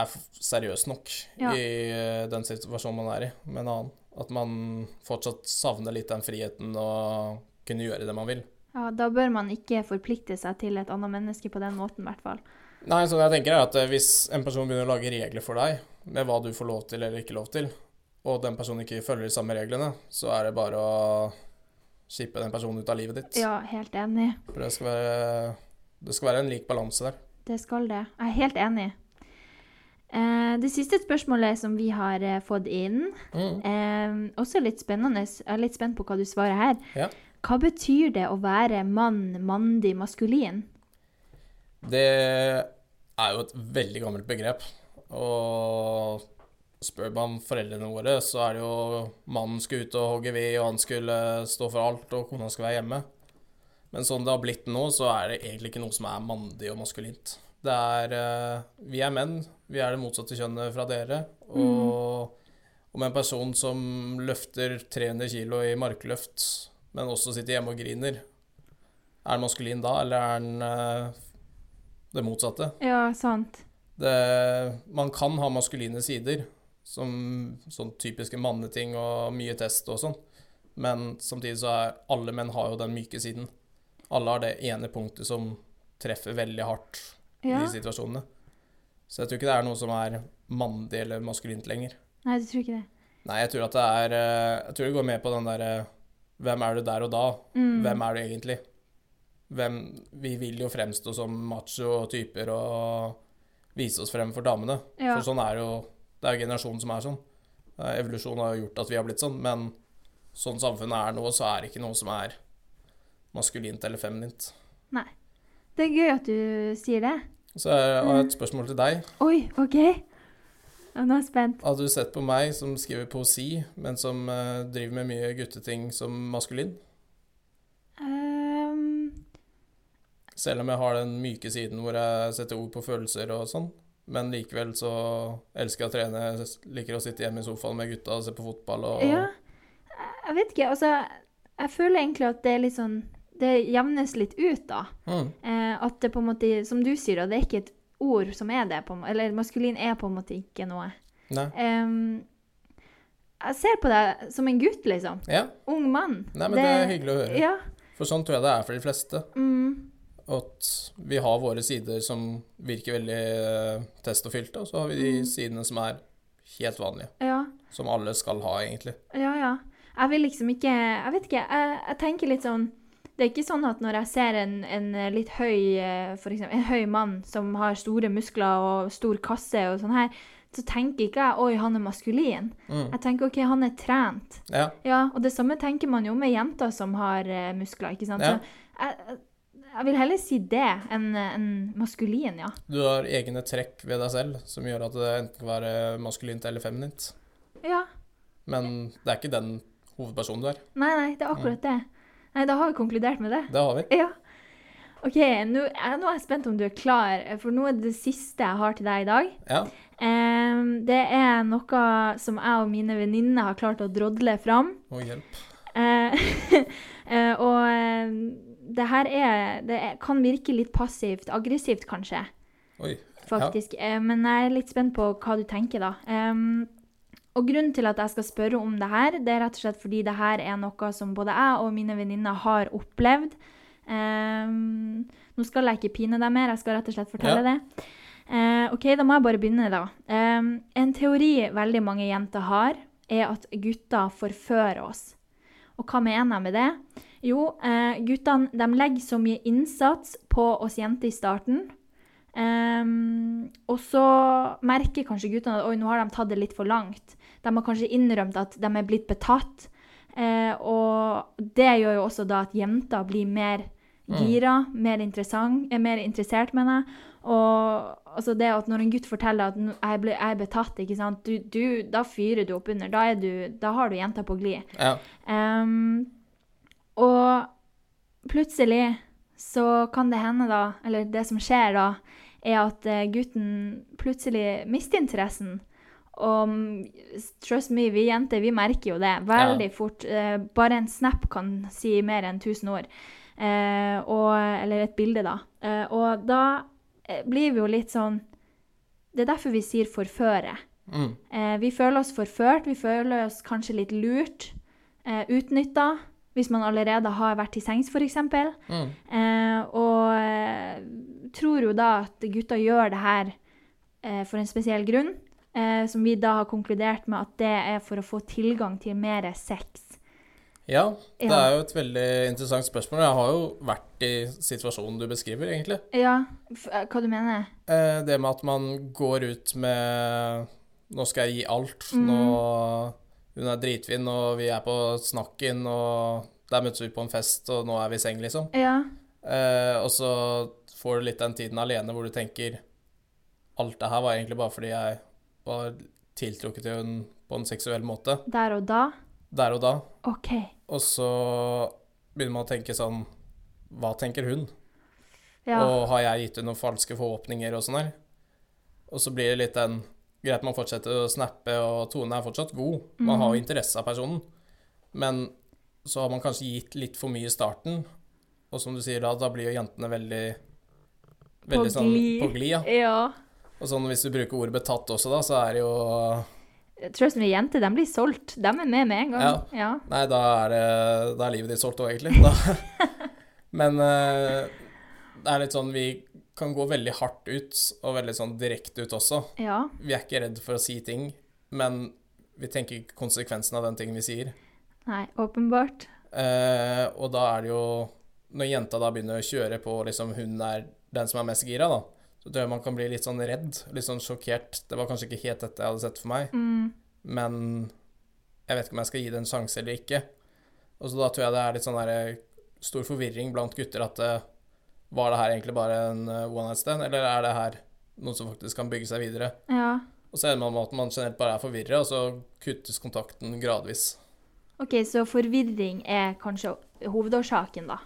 er seriøs nok Ja. i uh, den situasjonen man er i med en annen. At man fortsatt savner litt den friheten og kunne gjøre det man vil. Ja, Da bør man ikke forplikte seg til et annet menneske på den måten, i hvert fall. Nei, så jeg tenker er at eh, hvis en person begynner å lage regler for deg, med hva du får lov til eller ikke lov til, og den personen ikke følger de samme reglene, så er det bare å skippe den personen ut av livet ditt. Ja, helt enig. For det skal være, det skal være en lik balanse der. Det skal det. Jeg er helt enig. Eh, det siste spørsmålet som vi har eh, fått inn, Mm. eh, også litt spennende. Jeg er litt spent på hva du svarer her. Ja. Hva betyr det å være mann, mandig, maskulin? Det er jo et veldig gammelt begrep. Og spør man foreldrene våre, så er det jo mannen skulle ut og hogge ved, og han skulle stå for alt, og kona skulle være hjemme. Men sånn det har blitt nå, så er det egentlig ikke noe som er mandig og maskulint. Det er Vi er menn. Vi er det motsatte kjønnet fra dere. Og om en person som løfter 300 kilo i markløft, men også sitter hjemme og griner, er han maskulin da, eller er han eh, det motsatte? Ja, sant. Det, man kan ha maskuline sider, som sånn typiske manneting og mye test og sånn. Men samtidig så er alle menn har jo den myke siden. Alle har det ene punktet som treffer veldig hardt Ja. i de situasjonene. Så jeg tror ikke det er noe som er mandig eller maskulint lenger. Nei, du tror ikke det? Nei, jeg tror at det er eh, Jeg tror det går med på den derre Hvem er du der og da? Mm. Hvem er du egentlig? Hvem Vi vil jo fremstå som macho typer og vise oss frem for damene. Ja. For sånn er jo Det er jo generasjonen som er sånn. Evolusjon Evolusjonen har jo gjort at vi har blitt sånn, men sånn samfunnet er nå, så er det ikke noe som er maskulint eller feminint. Nei. Det er gøy at du sier det. Så jeg har et spørsmål til deg. Oi, OK. Og nå er jeg spent. Hadde du sett på meg som skriver poesi, men som uh, driver med mye gutteting som maskulin? Um... Selv om jeg har den myke siden hvor jeg setter ord på følelser og sånn. Men likevel så elsker jeg å trene, liker å sitte hjemme i sofaen med gutta og se på fotball og ja. Jeg vet ikke. Altså, jeg føler egentlig at det er litt sånn Det jevnes litt ut, da. Mm. Eh, at det på en måte, som du sier, da, det er ikke et ord som er det. På, eller maskulin er på en måte ikke noe. Ehm, jeg ser på deg som en gutt, liksom. Ja. Ung mann. Nei, men det, er hyggelig å høre. Ja. For sånn tror jeg det er for de fleste. Mm, At vi har våre sider som virker veldig eh, test og fylte, og så har vi de sidene som er helt vanlige. ja. Som alle skal ha, egentlig. Ja, ja. Jeg vil liksom ikke Jeg vet ikke. Jeg, jeg tenker litt sånn Det er ikke sånn at når jeg ser en, en litt høy eh, For eksempel en høy mann som har store muskler og stor kasse og sånn her, så tenker ikke jeg 'oi, han er maskulin'. Mm. Jeg tenker 'ok, han er trent'. Ja. Ja, og det samme tenker man jo med jenter som har eh, muskler, ikke sant. Ja. Så jeg, jeg vil heller si det enn en maskulin, ja. Du har egne trekk ved deg selv som gjør at det enten kan være maskulint eller feminint. Ja. Men det er ikke den hovedpersonen du er. Nei, nei, det er akkurat det. Nei, da har vi konkludert med det. Det har vi. Ja. OK, nå, jeg- nå er jeg spent om du er klar, for nå er det det siste jeg har til deg i dag. Ja. Em, det er noe som jeg og mine venninner har klart å drodle fram. Å, hjelp. Eh, eh, og eh, det her er Det er, kan virke litt passivt aggressivt, kanskje, Oi. faktisk. Eh, men jeg er litt spent på hva du tenker, da. Em, og grunnen til at jeg skal spørre om det her, det er rett og slett fordi det her er noe som både jeg og mine venninner har opplevd. Um, nå skal jeg ikke pine deg mer, jeg skal rett og slett fortelle Ja. det. Uh, OK, da må jeg bare begynne, da. Um, en teori veldig mange jenter har, er at gutter forfører oss. Og hva mener jeg med det? Jo, uh, guttene de legger så mye innsats på oss jenter i starten. Um, og så merker kanskje guttene at oi, nå har de tatt det litt for langt. De har kanskje innrømt at de er blitt betatt. Eh, og det gjør jo også da at jenter blir mer gira, mer, interessant, er mer interessert, mener jeg. Og altså det at når en gutt forteller at «Nå- jeg, ble, jeg er betatt, ikke sant? Du, du, da fyrer du opp under. Da, er du, da har du jenta på glid. Ja. Um, og plutselig så kan det hende da, eller det som skjer da, er at eh, gutten plutselig mister interessen. Og mm, trust me, vi jenter vi merker jo det veldig fort. Eh, bare en snap kan si mer enn tusen ord. Eh, og, eller et bilde, da. Eh, og da eh, blir vi jo litt sånn Det er derfor vi sier forføre. Mm. Eh, vi føler oss forført, vi føler oss kanskje litt lurt, eh, utnytta. Hvis man allerede har vært til sengs, f.eks. Mm. Eh, og tror jo da at gutta gjør det her eh, for en spesiell grunn, eh, som vi da har konkludert med at det er for å få tilgang til mer sex. Ja, det er jo et veldig interessant spørsmål. Jeg har jo vært i situasjonen du beskriver, egentlig. Ja, eh, hva du mener? Eh, det med at man går ut med Nå skal jeg gi alt. Mm. Nå Hun er dritfin, og vi er på snakken, og der møtes vi på en fest, og nå er vi i seng, liksom. Ja, Eh, og så får du litt den tiden alene hvor du tenker Alt det her var egentlig bare fordi jeg var tiltrukket til henne på en seksuell måte. der og da? Der og da. OK. Og så begynner man å tenke sånn Hva tenker hun? Ja. Og har jeg gitt henne noen falske forhåpninger og sånn her? Og så blir det litt den Greit, man fortsetter å snappe, og tonen er fortsatt god. Man har jo interesse av personen. Men så har man kanskje gitt litt for mye i starten. Og som du sier da, da blir jo jentene veldig Veldig sånn glid. på glid, ja. ja. Og sånn hvis du bruker ordet betatt også, da, så er det jo Trøst med jenter, de blir solgt. De er med med en gang. Ja. ja. Nei, da er, det, da er livet ditt solgt òg, egentlig. Da. Men eh, det er litt sånn Vi kan gå veldig hardt ut, og veldig sånn direkte ut også. ja. Vi er ikke redd for å si ting, men vi tenker ikke konsekvensen av den tingen vi sier. Nei, åpenbart. Eh, og da er det jo Når jenta da begynner å kjøre på liksom hun er den som er mest gira, da, så tror jeg man kan bli litt sånn redd, litt sånn sjokkert. Det var kanskje ikke helt dette jeg hadde sett for meg, Mm. men jeg vet ikke om jeg skal gi det en sjanse eller ikke. Og så da tror jeg det er litt sånn der stor forvirring blant gutter at eh, var det her egentlig bare en eh, one night stand, eller er det her noe som faktisk kan bygge seg videre? Ja. Og så ender man med at man generelt bare er forvirra, og så kuttes kontakten gradvis. OK, så forvirring er kanskje hovedårsaken, da.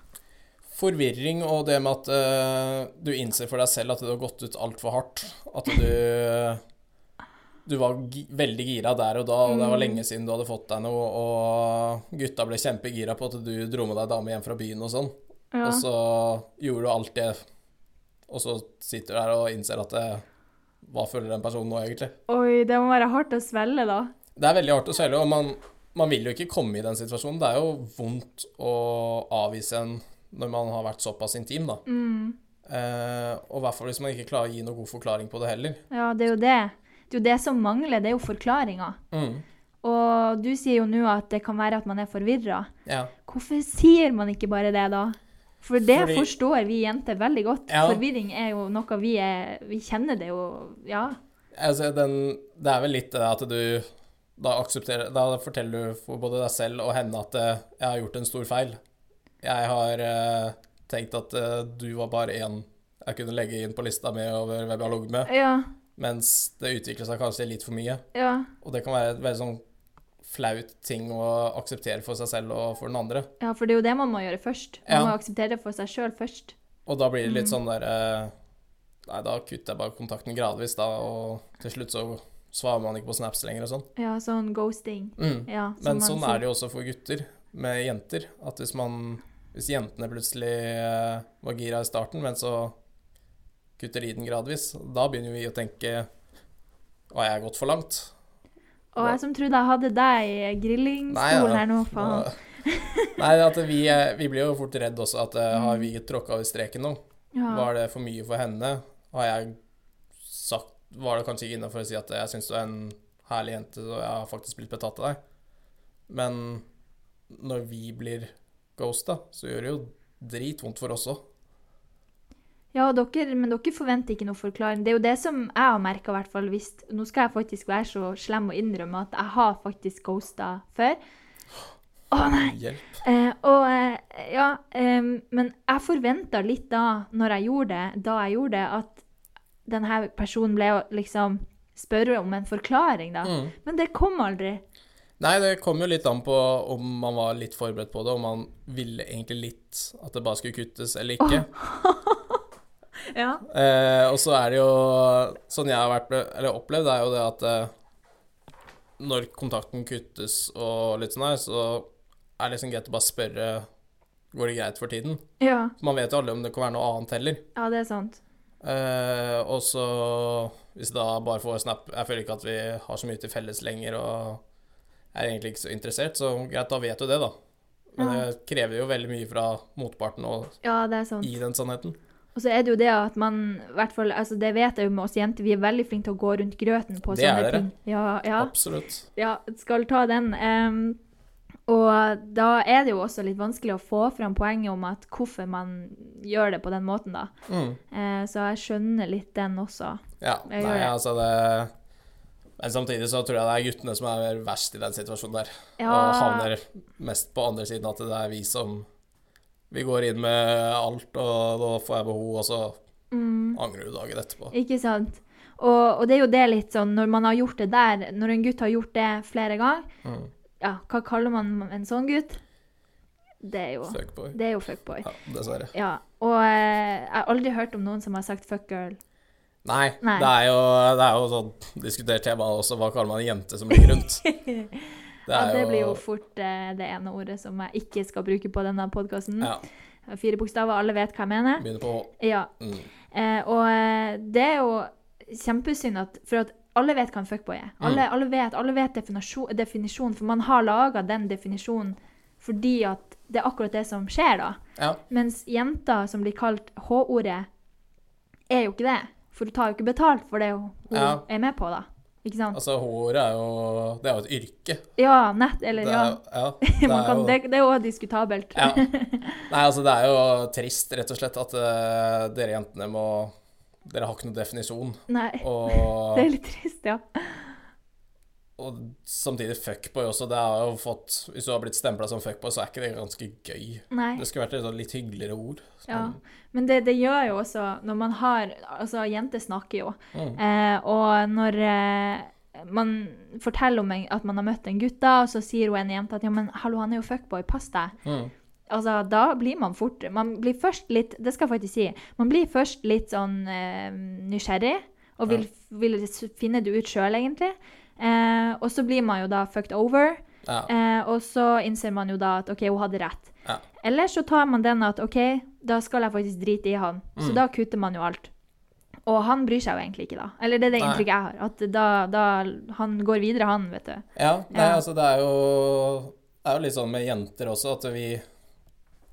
Forvirring og det med at uh, du innser for deg selv at du har gått ut altfor hardt. At du Du var veldig gira der og da, og det var lenge siden du hadde fått deg noe, og gutta ble kjempegira på at du dro med deg dame hjem fra byen og sånn. Ja. Og så gjorde du alt det, og så sitter du der og innser at det, Hva føler den personen nå, egentlig? Oi, det må være hardt å svelge, da. Det er veldig hardt å svelge, og man, man vil jo ikke komme i den situasjonen. Det er jo vondt å avvise en når man har vært såpass intim, da. Mm. Eh, og i hvert fall hvis man ikke klarer å gi noe god forklaring på det heller. Ja, det er jo det. Det er jo det som mangler, det er jo forklaringa. Mm. Og du sier jo nå at det kan være at man er forvirra. Ja. Hvorfor sier man ikke bare det, da? For det Fordi- forstår vi jenter veldig godt. Ja. Forvirring er jo noe vi er Vi kjenner det jo, ja. Altså, den, det er vel litt det at du da Da forteller du for både deg selv og henne at eh, 'jeg har gjort en stor feil'. Jeg har uh, tenkt at uh, du var bare én jeg kunne legge inn på lista mi over hvem jeg har ligget med, Ja. mens det utvikler seg kanskje litt for mye. Ja. Og det kan være et veldig sånn flaut ting å akseptere for seg selv og for den andre. ja, for det er jo det man må gjøre først. Man Ja. må akseptere det for seg sjøl først. Og da blir det litt sånn der eh, Nei, da kutter jeg bare kontakten gradvis, da, og til slutt så svarer man ikke på snaps lenger og sånn. Ja, sånn ghosting. Mm. Ja, Men sånn sier. er det jo også for gutter med jenter. At hvis man Hvis jentene plutselig eh, var gira i starten, men så kutter de den gradvis, da begynner vi å tenke Har jeg gått for langt? Og jeg som trodde jeg hadde deg i grillingstolen her nå, faen. Nei, at vi, eh, vi blir jo fort redd også. At eh, har vi tråkka over streken nå? Ja. Var det for mye for henne? Har jeg sagt Var det kanskje ikke innafor å si at jeg syns du er en herlig jente, og jeg har faktisk blitt betatt av deg? Men når vi blir ghosta, så gjør det jo dritvondt for oss òg. Ja, dere, men dere forventer ikke noe forklaring. Det er jo det som jeg har merka, hvert fall. Hvis, nå skal jeg faktisk være så slem og innrømme at jeg har faktisk ghosta før. Å nei! Hjelp. Eh, og eh, ja, eh, men jeg forventa litt da, når jeg gjorde det, da jeg gjorde det, at denne personen ble å liksom spørre om en forklaring, da. Mm. Men det kom aldri. Nei, det kom jo litt an på om man var litt forberedt på det, om man ville egentlig litt at det bare skulle kuttes eller ikke. Ja. Eh, og så er det jo Sånn jeg har vært, eller opplevd, er jo det at eh, når kontakten kuttes og litt sånn her, så er det liksom greit å bare spørre går det greit for tiden. Ja, Man vet jo aldri om det kan være noe annet heller. ja det er sant. Eh, og så hvis da bare får snap Jeg føler ikke at vi har så mye til felles lenger, og er egentlig ikke så interessert, så greit, da vet du det, da. Men Ja. det krever jo veldig mye fra motparten å Ja, det er sant. gi den sannheten. Og så er det jo det at man, i hvert fall, altså det vet jeg jo med oss jenter, vi er veldig flinke til å gå rundt grøten på Det er sånne dere. Ja, ja, Absolutt. ja, skal ta den. Um, og da er det jo også litt vanskelig å få fram poenget om at hvorfor man gjør det på den måten, da. Mm. Uh, så jeg skjønner litt den også. Ja. Jeg Nei, altså det Men samtidig så tror jeg det er guttene som er verst i den situasjonen der. Ja, Og havner mest på andre siden, at det er vi som Vi går inn med alt, og da får jeg behov, og så mm, angrer du dagen etterpå. ikke sant? Og, og det er jo det litt sånn, når man har gjort det der, når en gutt har gjort det flere ganger, Mm. ja, hva kaller man en sånn gutt? Det er jo, Fuckboy. det er jo fuckboy. Ja, dessverre. Ja, og eh, jeg har aldri hørt om noen som har sagt fuck girl. Nei, Nei. Det, er jo, det er jo sånn diskutert tema også. Hva kaller man en jente som ligger rundt? Det ja, det blir jo fort eh, det ene ordet som jeg ikke skal bruke på denne podkasten. Ja, Fire bokstaver, alle vet hva jeg mener. begynner på H. Ja, Mm. eh, og eh, det er jo kjempesynd at For at alle vet hva en fuckboy er. Mm. Alle, alle vet, alle vet definisjon, definisjonen, for man har laga den definisjonen fordi at det er akkurat det som skjer, da. Ja. Mens jenter som blir kalt H-ordet, er jo ikke det. For hun tar jo ikke betalt for det hun Ja. er med på, da. Ikke sant? Altså, hår er jo Det er jo et yrke. Ja, nett, eller Det er, jo- ja, det er kan, jo det, det er jo diskutabelt. ja. Nei, altså, det er jo trist, rett og slett, at uh, dere jentene må Dere har ikke noen definisjon. Nei, Og, det er litt trist, ja. Og samtidig fuckboy også. Det har jo fått Hvis du har blitt stempla som fuckboy, så er ikke det ganske gøy. Nei. Det skulle vært et sånn litt hyggeligere ord. Ja, men det, det gjør jo også når man har Altså, jenter snakker jo. Mm. Eh, og når eh, man forteller om en, at man har møtt en gutt, da, og så sier hun en jente at ja, men hallo, han er jo fuckboy, pass deg. Mm. Altså, da blir man fort Man blir først litt Det skal jeg faktisk si. Man blir først litt sånn eh, nysgjerrig, og vil, vil finne det ut sjøl, egentlig. Eh, og så blir man jo da fucked over, Ja. eh, og så innser man jo da at OK, hun hadde rett. Ja. Eller så tar man den at OK, da skal jeg faktisk drite i han. Så Mm. da kutter man jo alt. Og han bryr seg jo egentlig ikke, da. Eller det er det Nei. inntrykket jeg har. At da, da Han går videre, han, vet du. Ja, nei, Ja. altså det er jo Det er jo litt sånn med jenter også at vi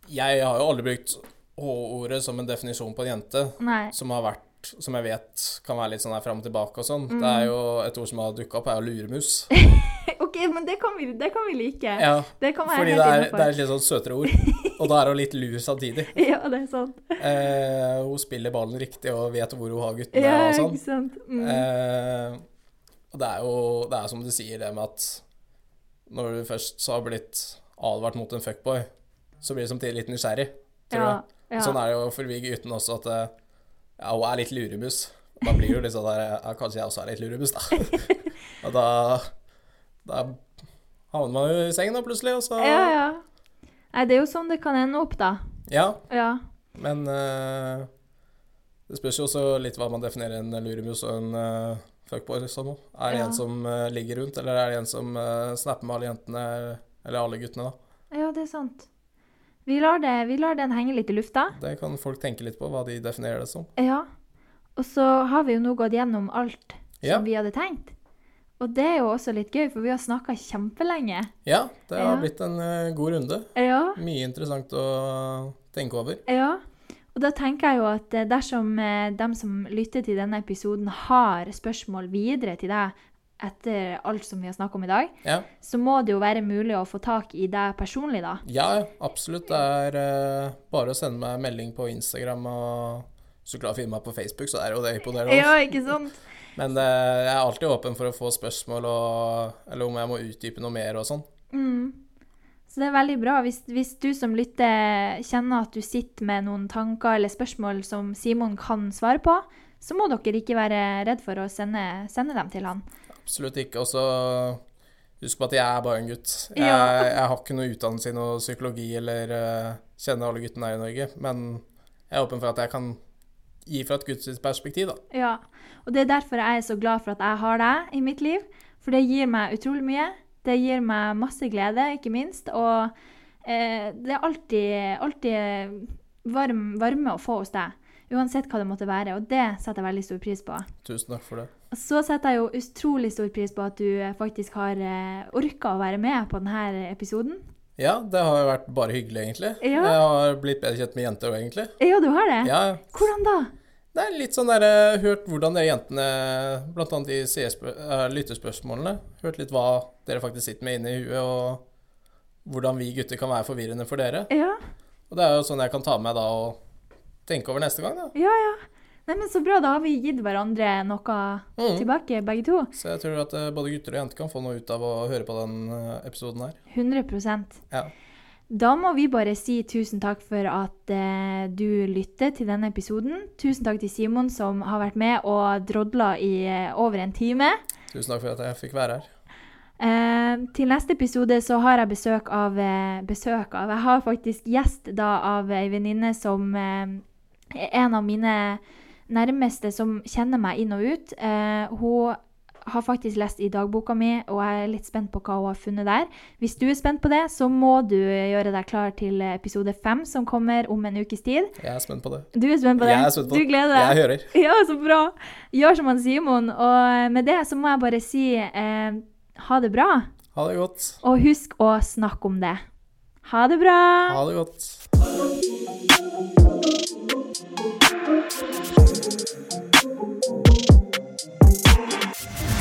Jeg har jo aldri brukt H-ordet som en definisjon på en jente, Nei. som har vært Som jeg vet kan være litt sånn her fram og tilbake og sånn. Mm. Det er jo et ord som har dukka opp, er jo luremus. OK, men det kan vi, det kan vi like. Ja, Det kan være fordi det er, det er et litt sånn søtere ord. Og da er hun litt lur samtidig. Ja, det er sant. Eh, hun spiller ballen riktig og vet hvor hun har guttene Ja, og sånn. ikke sant. Mm. Eh, og det er jo det er som du sier, det med at når du først så har blitt advart mot en fuckboy, så blir du samtidig litt nysgjerrig, tror ja, jeg. ja. Sånn er det jo for vi guttene også, at eh, ja, hun er litt luremus. Da blir det jo litt sånn der Ja, kanskje jeg også er litt luremus, da. og da Da havner man jo i sengen da, plutselig, og så ja, ja. Nei, det er jo sånn det kan ende opp, da. Ja, Ja. men uh, det spørs jo også litt hva man definerer en luremus og en uh, fuckboy som. Er det Ja. en som uh, ligger rundt, eller er det en som snapper med alle jentene, eller alle guttene, da? ja, det er sant. Vi lar, det, vi lar den henge litt i lufta. Det kan folk tenke litt på, hva de definerer det som. Ja. Og så har vi jo nå gått gjennom alt som Ja. vi hadde tenkt. Og det er jo også litt gøy, for vi har snakka kjempelenge. Ja, det har Ja. blitt en eh, god runde. Ja. Mye interessant å tenke over. Ja. Og da tenker jeg jo at eh, dersom de dem som lytter til denne episoden, har spørsmål videre til deg etter alt som vi har snakka om i dag, Ja, så må det jo være mulig å få tak i deg personlig, da. ja absolutt. Det er uh, bare å sende meg en melding på Instagram, og så klart finne meg på Facebook, så er jo det imponerende. Ja, ikke sant? Men uh, jeg er alltid åpen for å få spørsmål, og, eller om jeg må utdype noe mer og sånn. Mm. Så det er veldig bra. Hvis, hvis du som lytter kjenner at du sitter med noen tanker eller spørsmål som Simon kan svare på, så må dere ikke være redd for å sende, sende dem til han. Absolutt ikke. Og så husk på at jeg er bare en gutt. Jeg, jeg har ikke noe utdannelse i noe psykologi eller uh, kjenner alle guttene her i Norge, men jeg er åpen for at jeg kan gi fra et Guds perspektiv, da. Ja, og det er derfor jeg er så glad for at jeg har deg i mitt liv. For det gir meg utrolig mye. Det gir meg masse glede, ikke minst. Og Eh, det er alltid, alltid varm, varme å få hos deg. Uansett hva det måtte være, og det setter jeg veldig stor pris på. Tusen takk for det. Så setter jeg jo utrolig stor pris på at du eh, faktisk har eh, orka å være med på denne episoden. Ja, det har jo vært bare hyggelig, egentlig. Ja. Jeg har blitt bedre kjent med jenter òg, egentlig. Ja, du har det? Ja, Hvordan da? det er litt sånn der, eh, Hørt hvordan dere jentene, blant annet i eh, lyttespørsmålene, hørt litt hva dere faktisk sitter med inni huet, og hvordan vi gutter kan være forvirrende for dere. Ja, Og det er jo sånn jeg kan ta med da og tenke over neste gang, da. ja. ja. Nei, men Så bra, da har vi gitt hverandre noe Mm. tilbake, begge to. Så jeg tror at eh, både gutter og jenter kan få noe ut av å høre på den eh, episoden her. 100 Ja. Da må vi bare si tusen takk for at eh, du lytter til denne episoden. Tusen takk til Simon som har vært med og drodla i eh, over en time. Tusen takk for at jeg fikk være her. Eh, til neste episode så har jeg besøk av eh, Besøk av Jeg har faktisk gjest da av ei venninne som er en av mine nærmeste som kjenner meg inn og ut. Eh, hun har faktisk lest i dagboka mi, og jeg er litt spent på hva hun har funnet der. Hvis du er spent på det, så må du gjøre deg klar til episode fem, som kommer om en ukes tid. Jeg er spent på det. Du er spent på det? Jeg er spent på det. du gleder deg? Jeg hører. Ja, så bra. Gjør som han Simon. Og med det så må jeg bare si eh, ha det bra. Ha det godt. Og husk å snakke om det. Ha det bra! Ha det godt.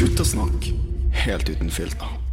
Guttasnakk helt uten filter.